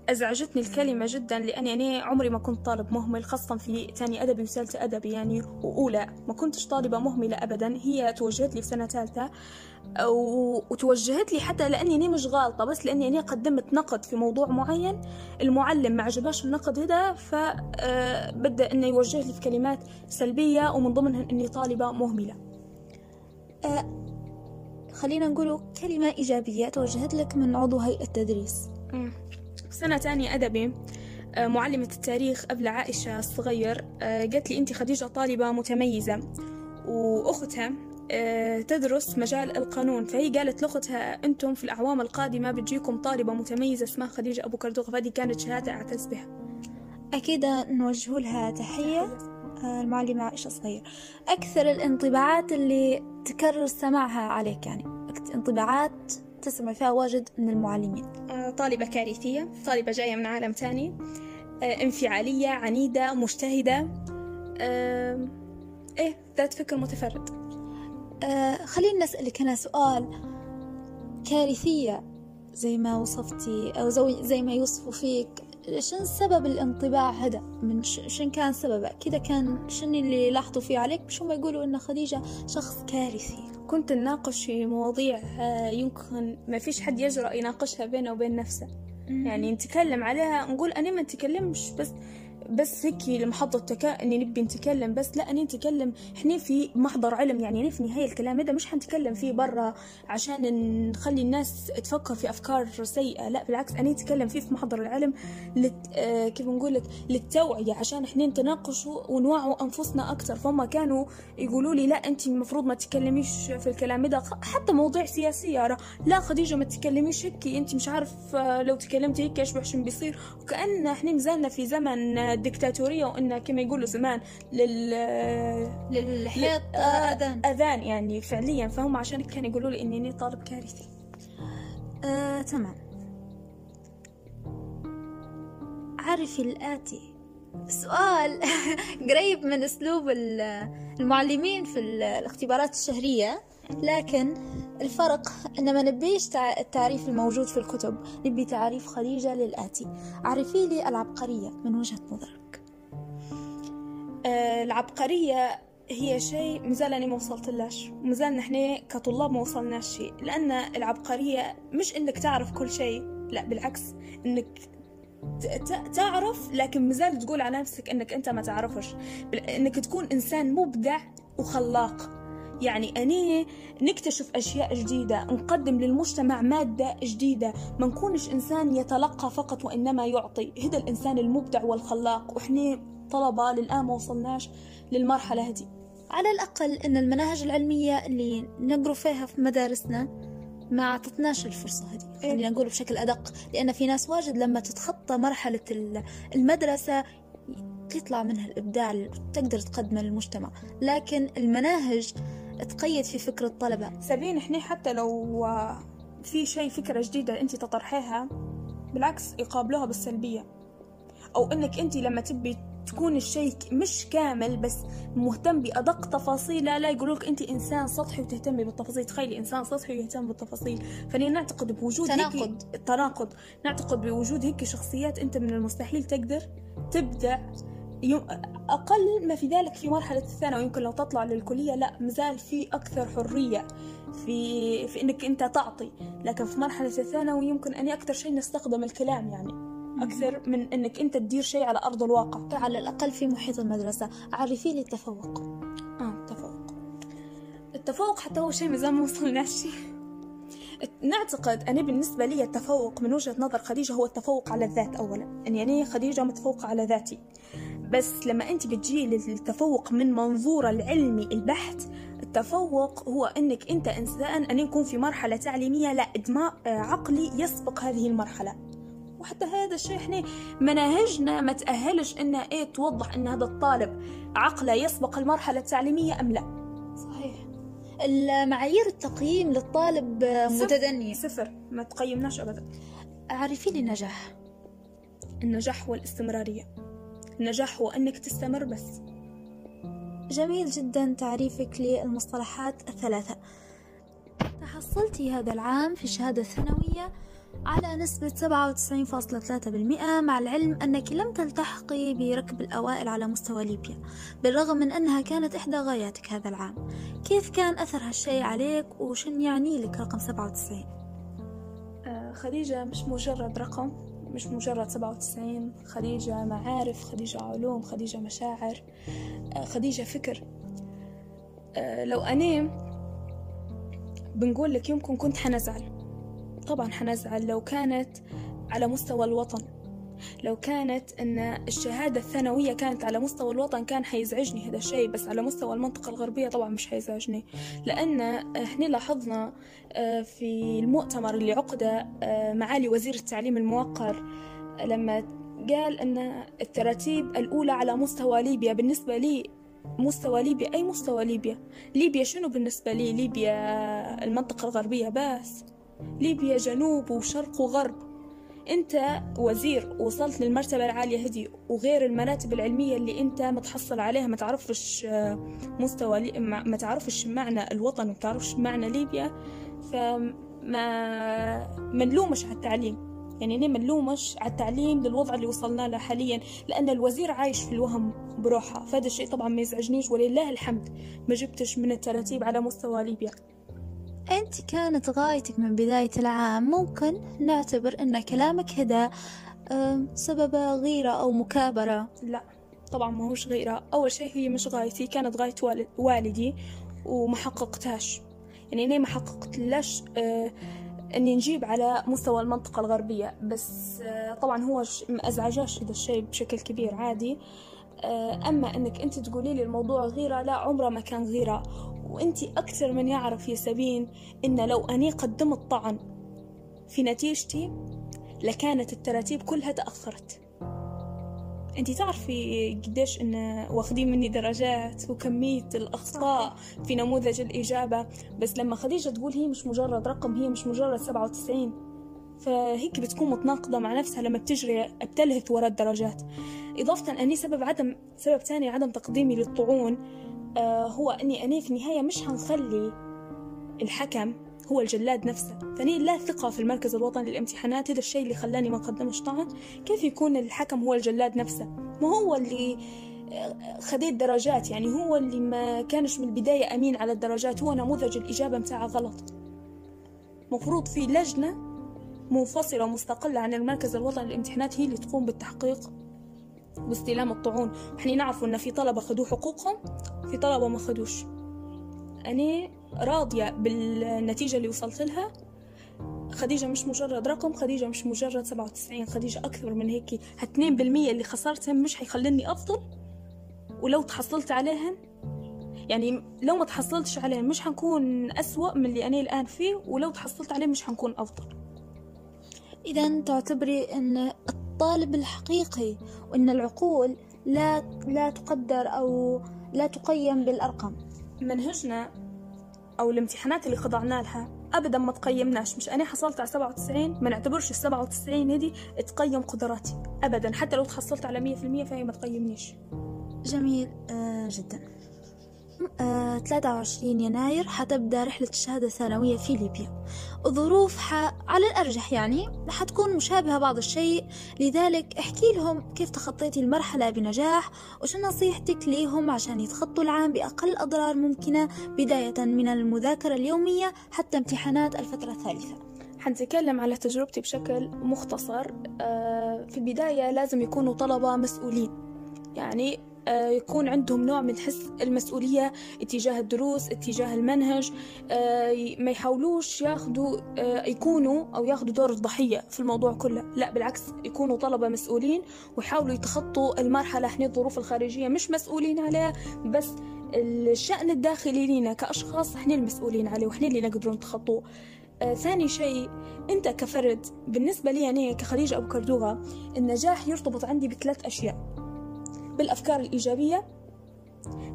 أزعجتني الكلمة جدا لأني أنا عمري ما كنت طالب مهمل خاصة في تاني أدبي وثالثة أدبي يعني وأولى. ما كنتش طالبة مهملة أبدا هي توجهت لي في سنة ثالثة. وتوجهت لي حتى لأني أنا مش غالطة بس لأني أنا قدمت نقد في موضوع معين. المعلم ما عجباش النقد هذا فبدأ إنه يوجه لي في كلمات سلبية ومن ضمنها إني طالبة مهملة. خلينا نقول كلمة إيجابية توجهت لك من عضو هيئة التدريس سنة تانية أدبي آه، معلمة التاريخ قبل عائشة الصغير آه، قالت لي أنت خديجة طالبة متميزة وأختها آه، تدرس مجال القانون. فهي قالت لأختها أنتم في الأعوام القادمة بتجيكم طالبة متميزة اسمها خديجة أبو كردوغ. فهذه كانت شهادة أعتز بها. أكيد نوجه لها تحية. المعلمة عائشة صغير. أكثر الانطباعات اللي تكرر سماعها عليك يعني انطباعات تسمع فيها واجد من المعلمين. آه، طالبة كارثية طالبة جاية من عالم تاني. آه، انفعالية عنيدة مجتهدة. آه، إيه ذات فكر متفرد. خلينا نسألك أنا سؤال. كارثية زي ما وصفتي أو زي ما يوصفوا فيك شن سبب الانطباع هذا؟ من شن كان سببه؟ كذا كان شن اللي لاحظوا فيه عليك؟ مش هم يقولوا إن خديجة شخص كارثي. كنت نناقش في مواضيع آه، يمكن ما فيش حد يجرأ يناقشها بينه وبين نفسه. يعني نتكلم عليها نقول أنا ما نتكلمش بس بس هيك لمحضة تكا إني نبي نتكلم بس لا أني نتكلم إحنا في محضر علم. يعني في النهاية الكلام هذا مش حنتكلم فيه برا عشان نخلي الناس تفكر في أفكار سيئة. لا بالعكس أنا نتكلم فيه في محضر العلم لت... آه كيف نقول لك للتوعية عشان إحنا نتناقشوا ونوعوا أنفسنا أكثر فهم كانوا يقولوا لي لا انت المفروض ما تتكلميش في الكلام ده حتى مواضيع سياسية. لا خديجة ما تتكلميش هيك انت مش عارف آه، لو تكلمتي هيك إيش بيصير. وكأن إحنا مازلنا في زمن الدكتاتورية وإن كما يقولوا زمان لل للحيط آه، أذان. أذان يعني فعليا. فهم عشان كانوا يقولوا لي إني طالب كارثي. آه، تمام. عرفي الآتي؟ سؤال قريب من أسلوب ال- المعلمين في ال- الاختبارات الشهرية لكن الفرق أن ما نبيش تع- التعريف الموجود في الكتب. نبي تعريف خديجة للآتي. عرفي لي العبقرية من وجهة نظرك. آه، العبقرية هي شيء مازال أنا ما وصلتلاش مازال نحن كطلاب ما وصلناش شيء. لأن العبقرية مش إنك تعرف كل شيء. لا بالعكس. إنك تعرف لكن مازال تقول على نفسك إنك أنت ما تعرفش. إنك تكون إنسان مبدع وخلاق. يعني أني نكتشف أشياء جديدة نقدم للمجتمع مادة جديدة. ما نكونش إنسان يتلقى فقط وإنما يعطي. هذا الإنسان المبدع والخلاق وإحنا طلبة للآن ما وصلناش للمرحلة هذه. على الأقل أن المناهج العلمية اللي نقروا فيها في مدارسنا ما أعطتناش الفرصة هذه. إيه. خلينا نقول بشكل أدق لأن في ناس واجد لما تتخطى مرحلة ال- المدرسة تطلع منها الإبداع اللي تقدر تقدمه للمجتمع. لكن المناهج تقيد في فكر الطلبة سابين إحنا حتى لو آه، في شيء فكرة جديدة أنت تطرحيها بالعكس يقابلوها بالسلبية أو إنك أنت لما تبي تكون الشيء مش كامل بس مهتم بأدق تفاصيله لا يقولوك أنت إنسان سطحي وتهتمي بالتفاصيل تخيلي إنسان سطحي ويهتم بالتفاصيل فأنا نعتقد بوجود تناقض. هيك تناقض نعتقد بوجود هيك شخصيات أنت من المستحيل تقدر تبدع. أقل ما في ذلك في مرحلة الثانوي يمكن لو تطلع للكلية لا مازال في أكثر حرية في في إنك أنت تعطي. لكن في مرحلة الثانوي يمكن أني أكثر شيء نستخدم الكلام يعني. أكثر من إنك أنت تدير شيء على أرض الواقع. على الأقل في محيط المدرسة. عرفي لي التفوق. آه التفوق. التفوق حتى هو شيء مازال ما وصلناش. نعتقد أنا بالنسبة لي التفوق من وجهة نظر خديجة هو التفوق على الذات أولا. يعني أنا خديجة متفوقة على ذاتي. بس لما أنت بتجي للتفوق من منظور العلمي البحت التفوق هو أنك أنت إنسان أن يكون في مرحلة تعليمية لا إدماء آه، عقلي يسبق هذه المرحلة. وحتى هذا الشيء إحنا مناهجنا ما تأهلش انها إيه توضح إن هذا الطالب عقله يسبق المرحلة التعليمية أم لا. صحيح. المعايير التقييم للطالب متدنية. صفر. ما تقيمناش ابدا. عرفي لي النجاح. النجاح هو الاستمرارية. النجاح هو أنك تستمر بس. جميل جدا تعريفك للمصطلحات الثلاثة. تحصلتي هذا العام في الشهادة الثانوية على نسبة 97.3% مع العلم أنك لم تلتحقي بركب الأوائل على مستوى ليبيا بالرغم من أنها كانت إحدى غاياتك هذا العام. كيف كان أثر هالشيء عليك وشن يعني لك رقم 97 آه، خديجة مش مجرد رقم. مش مجرد 97 خديجة معارف خديجة علوم خديجة مشاعر آه، خديجة فكر. آه، لو أنا بنقول لك يمكن كنت حنزعل. طبعا حنزعل لو كانت على مستوى الوطن. لو كانت أن الشهادة الثانوية كانت على مستوى الوطن كان حيزعجني هذا الشيء بس على مستوى المنطقة الغربية طبعا مش حيزعجني. لأن إحنا لاحظنا آه، في المؤتمر اللي عقد آه، معالي وزير التعليم الموقر لما قال أن التراتيب الأولى على مستوى ليبيا بالنسبة لي مستوى ليبيا أي مستوى ليبيا؟ ليبيا شنو بالنسبة لي؟ ليبيا المنطقة الغربية بس. ليبيا جنوب وشرق وغرب. انت وزير وصلت للمرتبة العالية هدي وغير المراتب العلمية اللي انت متحصل عليها ما تعرفش آه، مستوى. ما تعرفش معنى الوطن ما تعرفش معنى ليبيا فما ما نلومش على التعليم يعني أنا ما نلومش على التعليم للوضع اللي وصلنا له حاليا لأن الوزير عايش في الوهم بروحه فهذا الشيء طبعا ما يزعجنيش ولله الحمد ما جبتش من التراتيب على مستوى ليبيا أنت كانت غايتك من بداية العام ممكن نعتبر أن كلامك هدا سبب غيرة أو مكابرة. لا طبعا ما هوش غيرة. أول شيء هي مش غايتي كانت غاية والدي وما حققتهاش. يعني أنا ما حققت؟ لاش أه إني نجيب على مستوى المنطقة الغربية. بس أه طبعا هو ما ازعجاش هذا الشيء بشكل كبير عادي. أه أما إنك أنت تقولي لي الموضوع غيرة لا عمره ما كان غيرة. وانتي أكثر من يعرف يا سبين إن لو أني قدمت طعن في نتيجتي لكانت التراتيب كلها تأخرت. انتي تعرفي قديش إن واخدين مني درجات وكمية الأخطاء في نموذج الإجابة. بس لما خديجة تقول هي مش مجرد رقم هي مش مجرد سبعة وتسعين. فهيك بتكون متناقضة مع نفسها لما بتجري بتلهث وراء الدرجات. إضافة أني سبب عدم سبب تاني عدم تقديمي للطعون آه، هو أني أنا في النهاية مش هنخلي الحكم هو الجلاد نفسه. فأني لا ثقة في المركز الوطني للامتحانات هذا الشيء اللي خلاني ما قدمش طعن. كيف يكون الحكم هو الجلاد نفسه؟ ما هو اللي آه، خديت درجات يعني هو اللي ما كانش من البداية أمين على الدرجات هو نموذج الإجابة متاعه غلط. مفروض في لجنة منفصلة مستقلة عن المركز الوطني للامتحانات هي اللي تقوم بالتحقيق واستلام الطعون إحنا نعرف إن في طلبة خدوا حقوقهم في طلبة ما خدوش. أنا راضية بالنتيجة اللي وصلت لها. خديجة مش مجرد رقم خديجة مش مجرد سبعة وتسعين خديجة أكثر من هيك. هاتنين بالمية اللي خسرتهم مش حيخليني أفضل. ولو تحصلت عليهن يعني لو ما تحصلتش عليهن مش حنكون أسوأ من اللي أنا الآن فيه ولو تحصلت عليه مش حنكون أفضل. إذا تعتبري أن الطالب الحقيقي وأن العقول لا لا تقدر أو لا تقيم بالأرقام. منهجنا أو الامتحانات اللي خضعنا لها أبدا ما تقيمناش. مش أنا حصلت على 97 ما نعتبرش ال 97 هذه تقيم قدراتي أبدا. حتى لو تحصلت على 100% فهي ما تقيمنيش. جميل آه جدا. 23 آه، يناير حتبدأ رحلة الشهادة الثانوية في ليبيا. الظروف ح... على الأرجح يعني حتكون مشابهة بعض الشيء. لذلك احكي لهم كيف تخطيتي المرحلة بنجاح وش نصيحتك ليهم عشان يتخطوا العام بأقل أضرار ممكنة بداية من المذاكرة اليومية حتى امتحانات الفترة الثالثة. حنتكلم على تجربتي بشكل مختصر. آه، في البداية لازم يكونوا طلبة مسؤولين. يعني يكون عندهم نوع من حس المسؤولية اتجاه الدروس اتجاه المنهج آه، ما يحاولوش ياخدوا آه، يكونوا أو ياخدوا دور الضحية في الموضوع كله. لا بالعكس يكونوا طلبة مسؤولين ويحاولوا يتخطوا المرحلة. إحنا الظروف الخارجية مش مسؤولين عليها بس الشأن الداخلي لينا كأشخاص إحنا المسؤولين عليه وإحنا اللي نقدروا نتخطوه. آه ثاني شيء أنت كفرد بالنسبة لي أنا كخديجة أبو كردوغة النجاح يرتبط عندي بثلاث أشياء. بالأفكار الإيجابية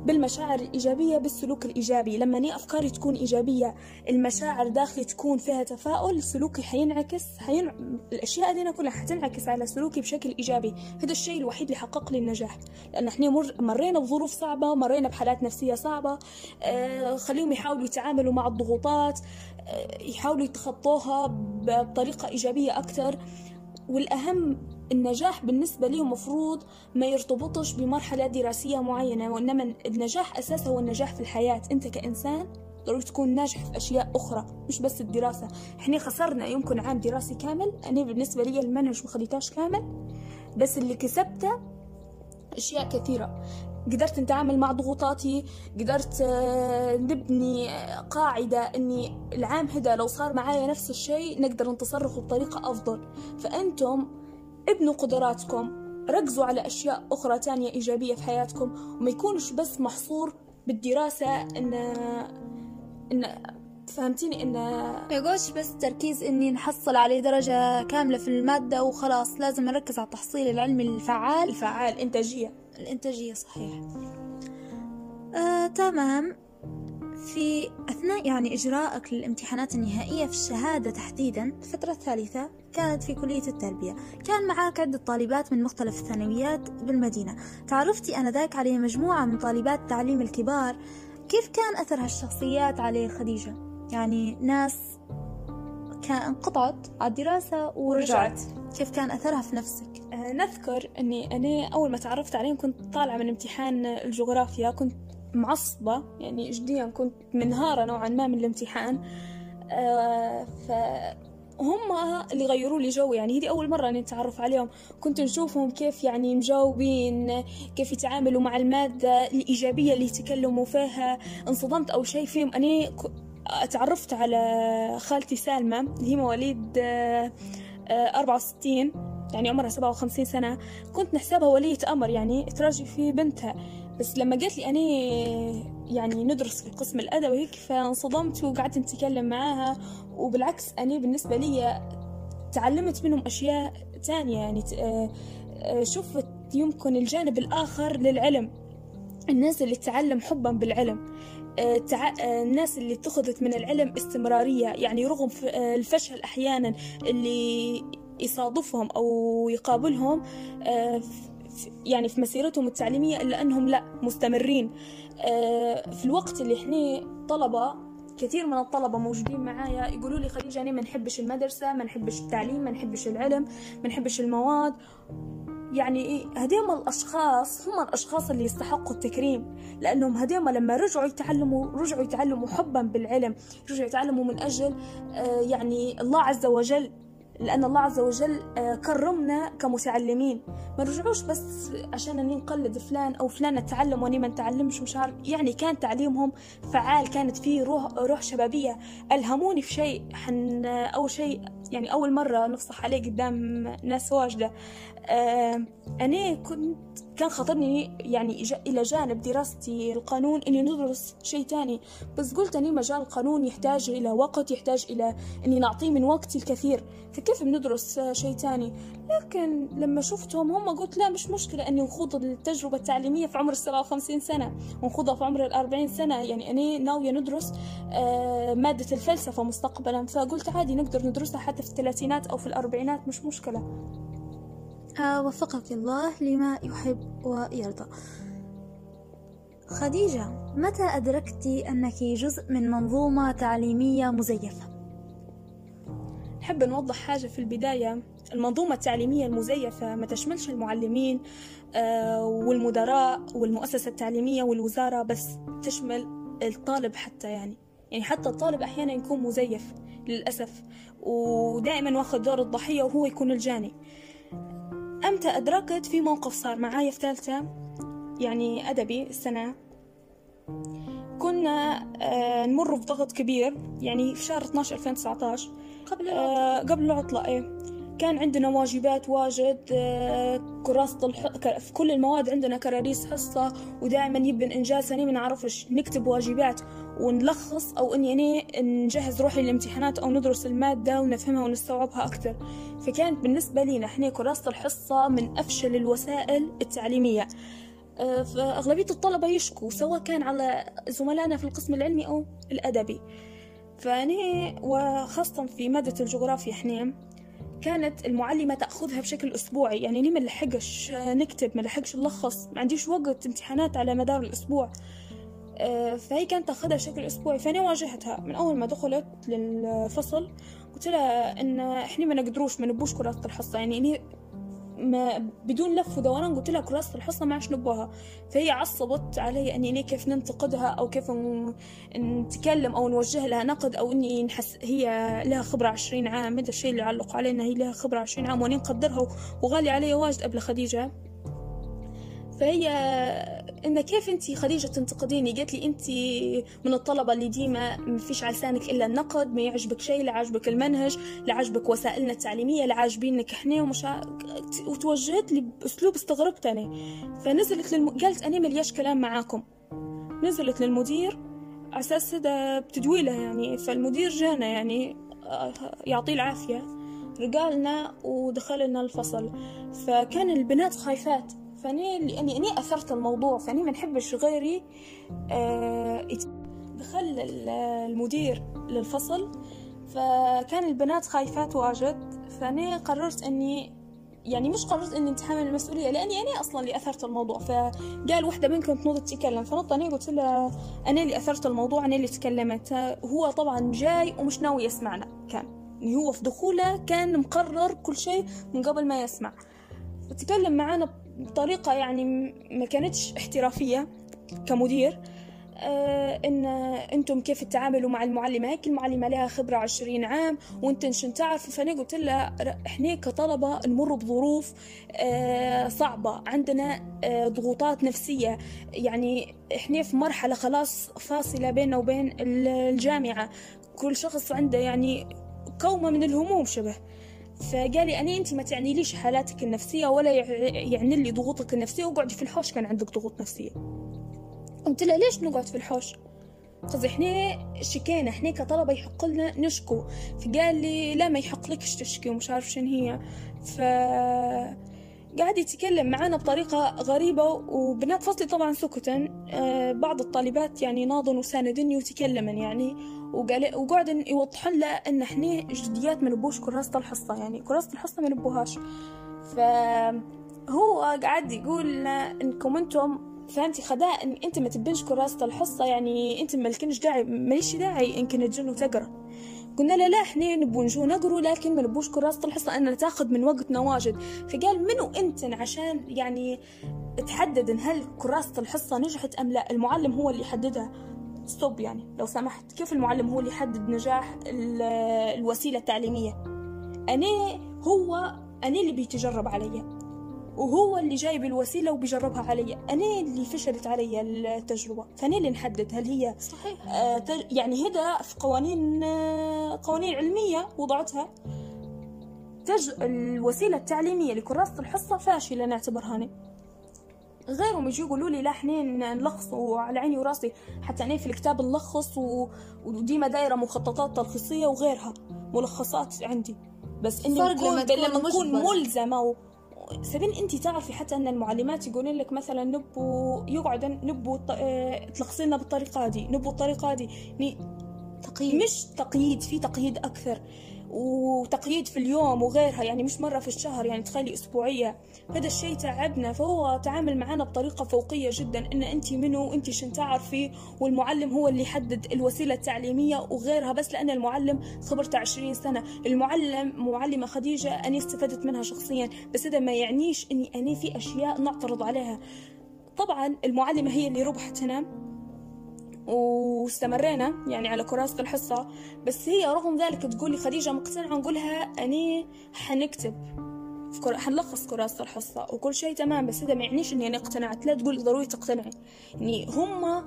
بالمشاعر الإيجابية بالسلوك الإيجابي. لما ني أفكاري تكون إيجابية المشاعر داخلي تكون فيها تفاؤل سلوكي حينعكس حين... الأشياء دي كلها حتنعكس على سلوكي بشكل إيجابي. هذا الشيء الوحيد اللي حقق لي النجاح. لأن إحنا مر... مرينا بظروف صعبة مرينا بحالات نفسية صعبة. آه خليهم يحاولوا يتعاملوا مع الضغوطات يحاولوا يتخطوها بطريقة إيجابية أكتر. والأهم النجاح بالنسبة لي مفروض ما يرتبطش بمرحلة دراسية معينة وإنما النجاح أساسه هو النجاح في الحياة. أنت كإنسان ضروري تكون ناجح في أشياء أخرى مش بس الدراسة. إحنا خسرنا يمكن عام دراسي كامل أنا بالنسبة لي المنهج ما خليتهاش كامل بس اللي كسبته أشياء كثيرة. قدرت نتعامل مع ضغوطاتي قدرت آه، نبني قاعدة أني العام هذا لو صار معايا نفس الشيء نقدر نتصرف بطريقة أفضل. فأنتم ابنوا قدراتكم. ركزوا على أشياء أخرى تانية إيجابية في حياتكم وما يكونش بس محصور بالدراسة إن إن فهمتيني؟ إن يقولش بس تركيز إني نحصل عليه درجة كاملة في المادة وخلاص لازم نركز على التحصيل العلمي الفعال. الفعال إنتاجية الإنتاجية صحيح. آه، تمام. في أثناء يعني إجراءك للامتحانات النهائية في الشهادة تحديدا الفترة الثالثة كانت في كلية التربية. كان معك عدة طالبات من مختلف الثانويات بالمدينة. تعرفتي أنذاك على مجموعة من طالبات تعليم الكبار. كيف كان أثر هالشخصيات على خديجة؟ يعني ناس كان انقطعت على الدراسة ورجعت. كيف كان أثرها في نفسك؟ آه، نذكر أني أنا أول ما تعرفت عليهم كنت طالعة من امتحان الجغرافيا كنت معصبة يعني جديا كنت منهارة نوعا ما من الامتحان. آه فهم اللي غيروا لي جو يعني هذه أول مرة أني أتعرف عليهم. كنت نشوفهم كيف يعني مجاوبين كيف يتعاملوا مع المادة الإيجابية اللي يتكلموا فيها. انصدمت أو شيء فيهم. أنا تعرفت على خالتي سالمة هي مواليد آه، أربعة وستين يعني عمرها سبعة وخمسين سنة. كنت نحسبها ولية أمر يعني تراجع في بنتها. بس لما قالت لي أنا يعني ندرس في قسم الأدب وهيك فانصدمت وقعدت نتكلم معاها. وبالعكس أنا بالنسبة لي تعلمت منهم أشياء تانية. يعني آه، شفت يمكن الجانب الآخر للعلم. الناس اللي تعلم حبا بالعلم. تع... الناس اللي اتخذت من العلم استمرارية. يعني رغم الفشل أحيانا اللي يصادفهم أو يقابلهم آه، يعني في مسيرتهم التعليمية إلا أنهم لا مستمرين. آه، في الوقت اللي إحنا طلبة كثير من الطلبة موجودين معايا يقولوا لي خديجة أنا ما نحبش المدرسة ما نحبش التعليم ما نحبش العلم ما نحبش المواد. يعني إيه؟ هديم الأشخاص هم الأشخاص اللي يستحقوا التكريم لأنهم هديم لما رجعوا يتعلموا رجعوا يتعلموا حبا بالعلم رجعوا يتعلموا من أجل آه يعني الله عز وجل لأن الله عز وجل آه، كرمنا كمتعلمين. ما رجعوش بس عشان أني نقلد فلان أو فلانة تعلم وأني ما نتعلمش مش عارف. يعني كان تعليمهم فعال كانت فيه روح, روح شبابية. ألهموني في شيء حن أول شيء يعني أول مرة نفصح عليه قدام ناس واجدة. آه أنا كنت كان خطرني يعني إلى جانب دراستي القانون إني ندرس شيء تاني. بس قلت أني مجال القانون يحتاج إلى وقت يحتاج إلى إني نعطيه من وقتي الكثير. فكيف بندرس شيء تاني؟ لكن لما شفتهم هم قلت لا مش مشكلة أني نخوض التجربة التعليمية في عمر السبعة وخمسين سنة. ونخوضها في عمر الأربعين سنة. يعني أنا ناوية ندرس آه، مادة الفلسفة مستقبلا. فقلت عادي نقدر ندرسها حتى في الثلاثينات أو في الأربعينات مش مشكلة. آه، وفقك الله لما يحب ويرضى. خديجة متى أدركت أنك جزء من منظومة تعليمية مزيفة؟ نحب نوضح حاجة في البداية. المنظومة التعليمية المزيفة ما تشملش المعلمين آه، والمدراء والمؤسسة التعليمية والوزارة بس تشمل الطالب حتى يعني. يعني حتى الطالب أحيانا يكون مزيف. للأسف. ودائما واخذ دور الضحية وهو يكون الجاني. أمتى أدركت في موقف صار معايا في ثالثة؟ يعني أدبي السنة. كنا آه نمر بضغط كبير يعني في شهر 12 2019 قبل العطلة. آه قبل العطلة إيه. كان عندنا واجبات واجد آه كراسة الح... في كل المواد عندنا كراريس حصة ودائما يبن إنجاز أنا ما نعرفش نكتب واجبات. ونلخص أو إني أنا نجهز روحي للامتحانات أو ندرس المادة ونفهمها ونستوعبها أكثر فكانت بالنسبة لنا إحنا كراسة الحصة من أفشل الوسائل التعليمية. آه، فأغلبية الطلبة يشكوا سواء كان على زملائنا في القسم العلمي أو الأدبي. فأنا وخاصة في مادة الجغرافيا إحنا كانت المعلمة تأخذها بشكل أسبوعي. يعني ليه ما نلحقش نكتب ما نلحقش نلخص؟ ما عنديش وقت امتحانات على مدار الأسبوع. فهي كانت تاخذها بشكل أسبوعي. فأنا واجهتها. من أول ما دخلت للفصل قلت لها إن إحنا ما نقدروش ما نبوش كراسة الحصة. يعني إني ما بدون لف ودوران قلت لها كراسة الحصة ما عادش نبوها. فهي عصبت علي إني كيف ننتقدها أو كيف نتكلم أو نوجه لها نقد أو إني نحس هي لها خبرة عشرين عام. هذا الشيء اللي علقوا علينا هي لها خبرة عشرين عام واني نقدرها وغالي علي واجد قبل خديجة. فهي إن كيف أنت خديجة تنتقديني؟ قالت لي أنت من الطلبة اللي ديما ما فيش على لسانك إلا النقد ما يعجبك شيء لا عجبك المنهج لا عجبك وسائلنا التعليمية لا عاجبينك إحنا ومش وتوجهت لي بأسلوب استغربت أنا. فنزلت للم... قالت أنا ملياش كلام معاكم. نزلت للمدير أساس هذا بتدويله يعني. فالمدير جانا يعني آه، يعطيه العافية. رجالنا ودخلنا الفصل. فكان البنات خايفات. فاني لاني أني أثرت الموضوع فأني ما نحبش غيري آه دخل المدير للفصل فكان البنات خايفات واجد فأني قررت اني يعني مش قررت أني أتحمل المسؤولية لأني أنا أصلا اللي أثرت الموضوع. فقال وحدة منكم تنوض تتكلم. فنط أنا قلت لها أنا اللي أثرت الموضوع أنا اللي تكلمت. هو طبعا جاي ومش ناوي يسمعنا. كان هو في دخوله كان مقرر كل شيء من قبل ما يسمع. تكلم معانا بطريقة يعني ما كانتش احترافية كمدير آه إن أنتم كيف تتعاملوا مع المعلمة؟ هيك المعلمة لها خبرة عشرين عام وانت شن تعرفوا فأنا قلت لها إحنا كطلبة نمر بظروف آه صعبة عندنا آه ضغوطات نفسية يعني إحنا في مرحلة خلاص فاصلة بيننا وبين الجامعة. كل شخص عنده يعني كومه من الهموم شبه. فقال لي أنا أنت ما تعني ليش حالاتك النفسية ولا يعني لي ضغوطك النفسية؟ وقعدي في الحوش كان عندك ضغوط نفسية. قلت له ليش نقعد في الحوش؟ قصدي إحنا شكينا إحنا كطلبة يحق لنا نشكو. فقال لي لا ما يحق لكش تشكي ومش عارف شن هي. ف قاعد يتكلم معنا بطريقة غريبة وبنات فصلي طبعا سكتا. آه، بعض الطالبات يعني ناضن وساندني وتكلمن يعني وقال وقعد يوضحون له إن إحنا جديات ما نبوش كراسة الحصة يعني كراسة الحصة ما نبوهاش. فهو قاعد يقول إنكم أنتم فهمتي خداء إن أنت ما تبنش كراسة الحصة يعني أنت مالكنش داعي ماليش داعي إنك تجن وتقرأ. قلنا له لا إحنا نبو نجو نقروا لكن ما نبوش كراسة الحصة انها تاخذ من وقتنا واجد. فقال منو أنت؟ عشان يعني تحدد إن هل كراسة الحصة نجحت أم لا. المعلم هو اللي يحددها. ستوب يعني لو سمحت. كيف المعلم هو اللي يحدد نجاح الوسيلة التعليمية؟ أنا هو أنا اللي بيتجرب علي. وهو اللي جايب الوسيلة وبيجربها علي. أنا اللي فشلت علي التجربة. فأنا اللي نحدد هل هي صحيح. آه يعني هذا في قوانين آه قوانين علمية وضعتها. تج... الوسيلة التعليمية لكراسة الحصة فاشلة نعتبرها أنا. غيرهم يجوا يقولوا لي لا حنين نلخصوا على عيني وراسي. حتى أنا في الكتاب نلخص و... وديما دايرة مخططات تلخيصية وغيرها ملخصات عندي. بس اني نكون لما نكون ملزمة و... سبين انت تعرفي حتى ان المعلمات يقولون لك مثلا نبو يقعد نبو آه... تلخصينا بالطريقة دي نبو الطريقة دي. تقييد. مش تقييد في تقييد أكثر. وتقييد في اليوم وغيرها يعني مش مرة في الشهر يعني تخلي أسبوعية. هذا الشيء تعبنا فهو تعامل معنا بطريقة فوقية جدا إن أنت منو أنت شن تعرفي والمعلم هو اللي يحدد الوسيلة التعليمية وغيرها بس لأن المعلم خبرته عشرين سنة. المعلم معلمة خديجة أنا استفدت منها شخصيا بس هذا ما يعنيش أني أنا في أشياء نعترض عليها. طبعا المعلمة هي اللي ربحت هنا. واستمرينا يعني على كراسة الحصة. بس هي رغم ذلك تقولي خديجة مقتنعة نقولها أني حنكتب كر... حنلخص كراسة الحصة وكل شيء تمام بس هذا ما يعنيش إني أنا اقتنعت. لا تقول ضروري تقتنعي. يعني هم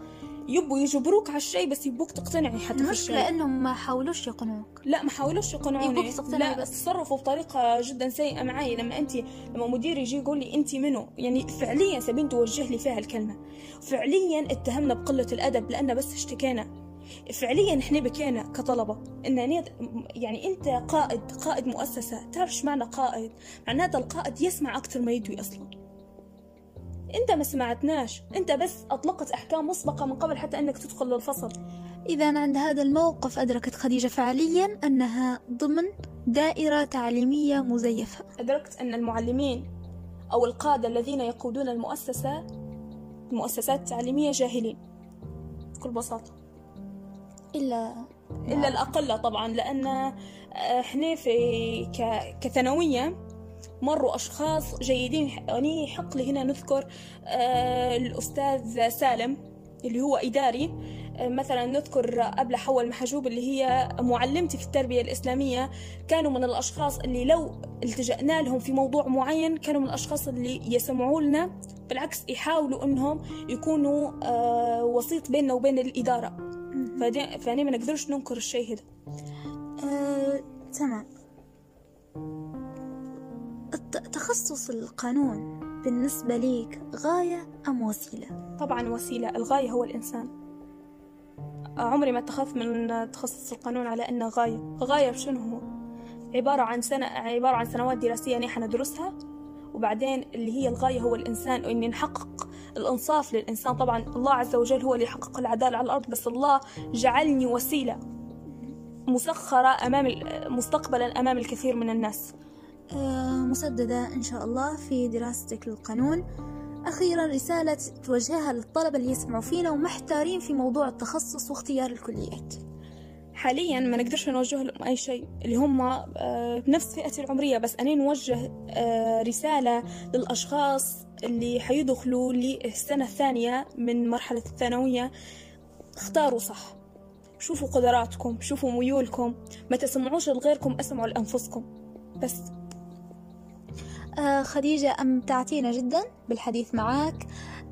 يبوا يجبروك على الشيء بس يبوك تقتنعي حتى في الشيء. لأنهم ما حاولوش يقنعوك. لا ما حاولوش يقنعوني. يبوك تقتنعي لا بس. تصرفوا بطريقة جدا سيئة معي. لما انت لما مدير يجي يقول لي انت منو؟ يعني فعليا سبين توجه لي فيها الكلمة. فعليا اتهمنا بقلة الأدب لأن بس اشتكينا. فعليا إحنا بكينا كطلبة. إن يعني أنت قائد قائد مؤسسة. تعرف معنى قائد؟ معناتها القائد يسمع أكثر ما يدوي أصلا. انت ما سمعتناش. انت بس أطلقت أحكام مسبقة من قبل حتى أنك تدخل للفصل. إذا عند هذا الموقف أدركت خديجة فعليا أنها ضمن دائرة تعليمية مزيفة. أدركت أن المعلمين أو القادة الذين يقودون المؤسسة المؤسسات التعليمية جاهلين. بكل بساطة. إلا إلا الأقل طبعا لأن آه، إحنا في ك- كثانوية مروا أشخاص جيدين. يعني يحق لي هنا نذكر آه، الأستاذ سالم اللي هو إداري. آه، مثلا نذكر أبلة حواء المحجوب اللي هي معلمتي في التربية الإسلامية. كانوا من الأشخاص اللي لو التجأنا لهم في موضوع معين كانوا من الأشخاص اللي يسمعوا لنا. بالعكس يحاولوا أنهم يكونوا آه، وسيط بيننا وبين الإدارة. فأنا ما نقدرش ننكر الشيء هذا. آه، تمام. تخصص القانون بالنسبة ليك غاية أم وسيلة؟ طبعا وسيلة الغاية هو الإنسان. عمري ما اتخذت من تخصص القانون على أنه غاية. غاية بشنو هو؟ عبارة عن سنة عبارة عن سنوات دراسية نحن ندرسها وبعدين اللي هي الغاية هو الإنسان وإني نحقق الإنصاف للإنسان. طبعا الله عز وجل هو اللي يحقق العدالة على الأرض بس الله جعلني وسيلة مسخرة أمام مستقبلا أمام الكثير من الناس. آه، مسددة إن شاء الله في دراستك للقانون. أخيرا رسالة توجهها للطلبة اللي يسمعوا فينا ومحتارين في موضوع التخصص واختيار الكليات. حاليا ما نقدرش نوجه لهم أي شيء اللي هم آه، بنفس فئتي العمرية بس أنا نوجه آه، رسالة للأشخاص اللي حيدخلوا للسنة الثانية من مرحلة الثانوية. اختاروا صح. شوفوا قدراتكم شوفوا ميولكم. ما تسمعوش لغيركم اسمعوا لأنفسكم. بس. آه، خديجة أمتعتينا جدا بالحديث معك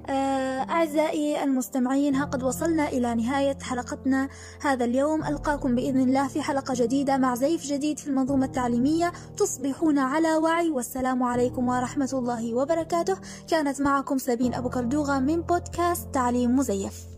آه، أعزائي المستمعين ها قد وصلنا إلى نهاية حلقتنا هذا اليوم. ألقاكم بإذن الله في حلقة جديدة مع زيف جديد في المنظومة التعليمية تصبحون على وعي. والسلام عليكم ورحمة الله وبركاته. كانت معكم سابين أبو كردوغة من بودكاست تعليم مزيف.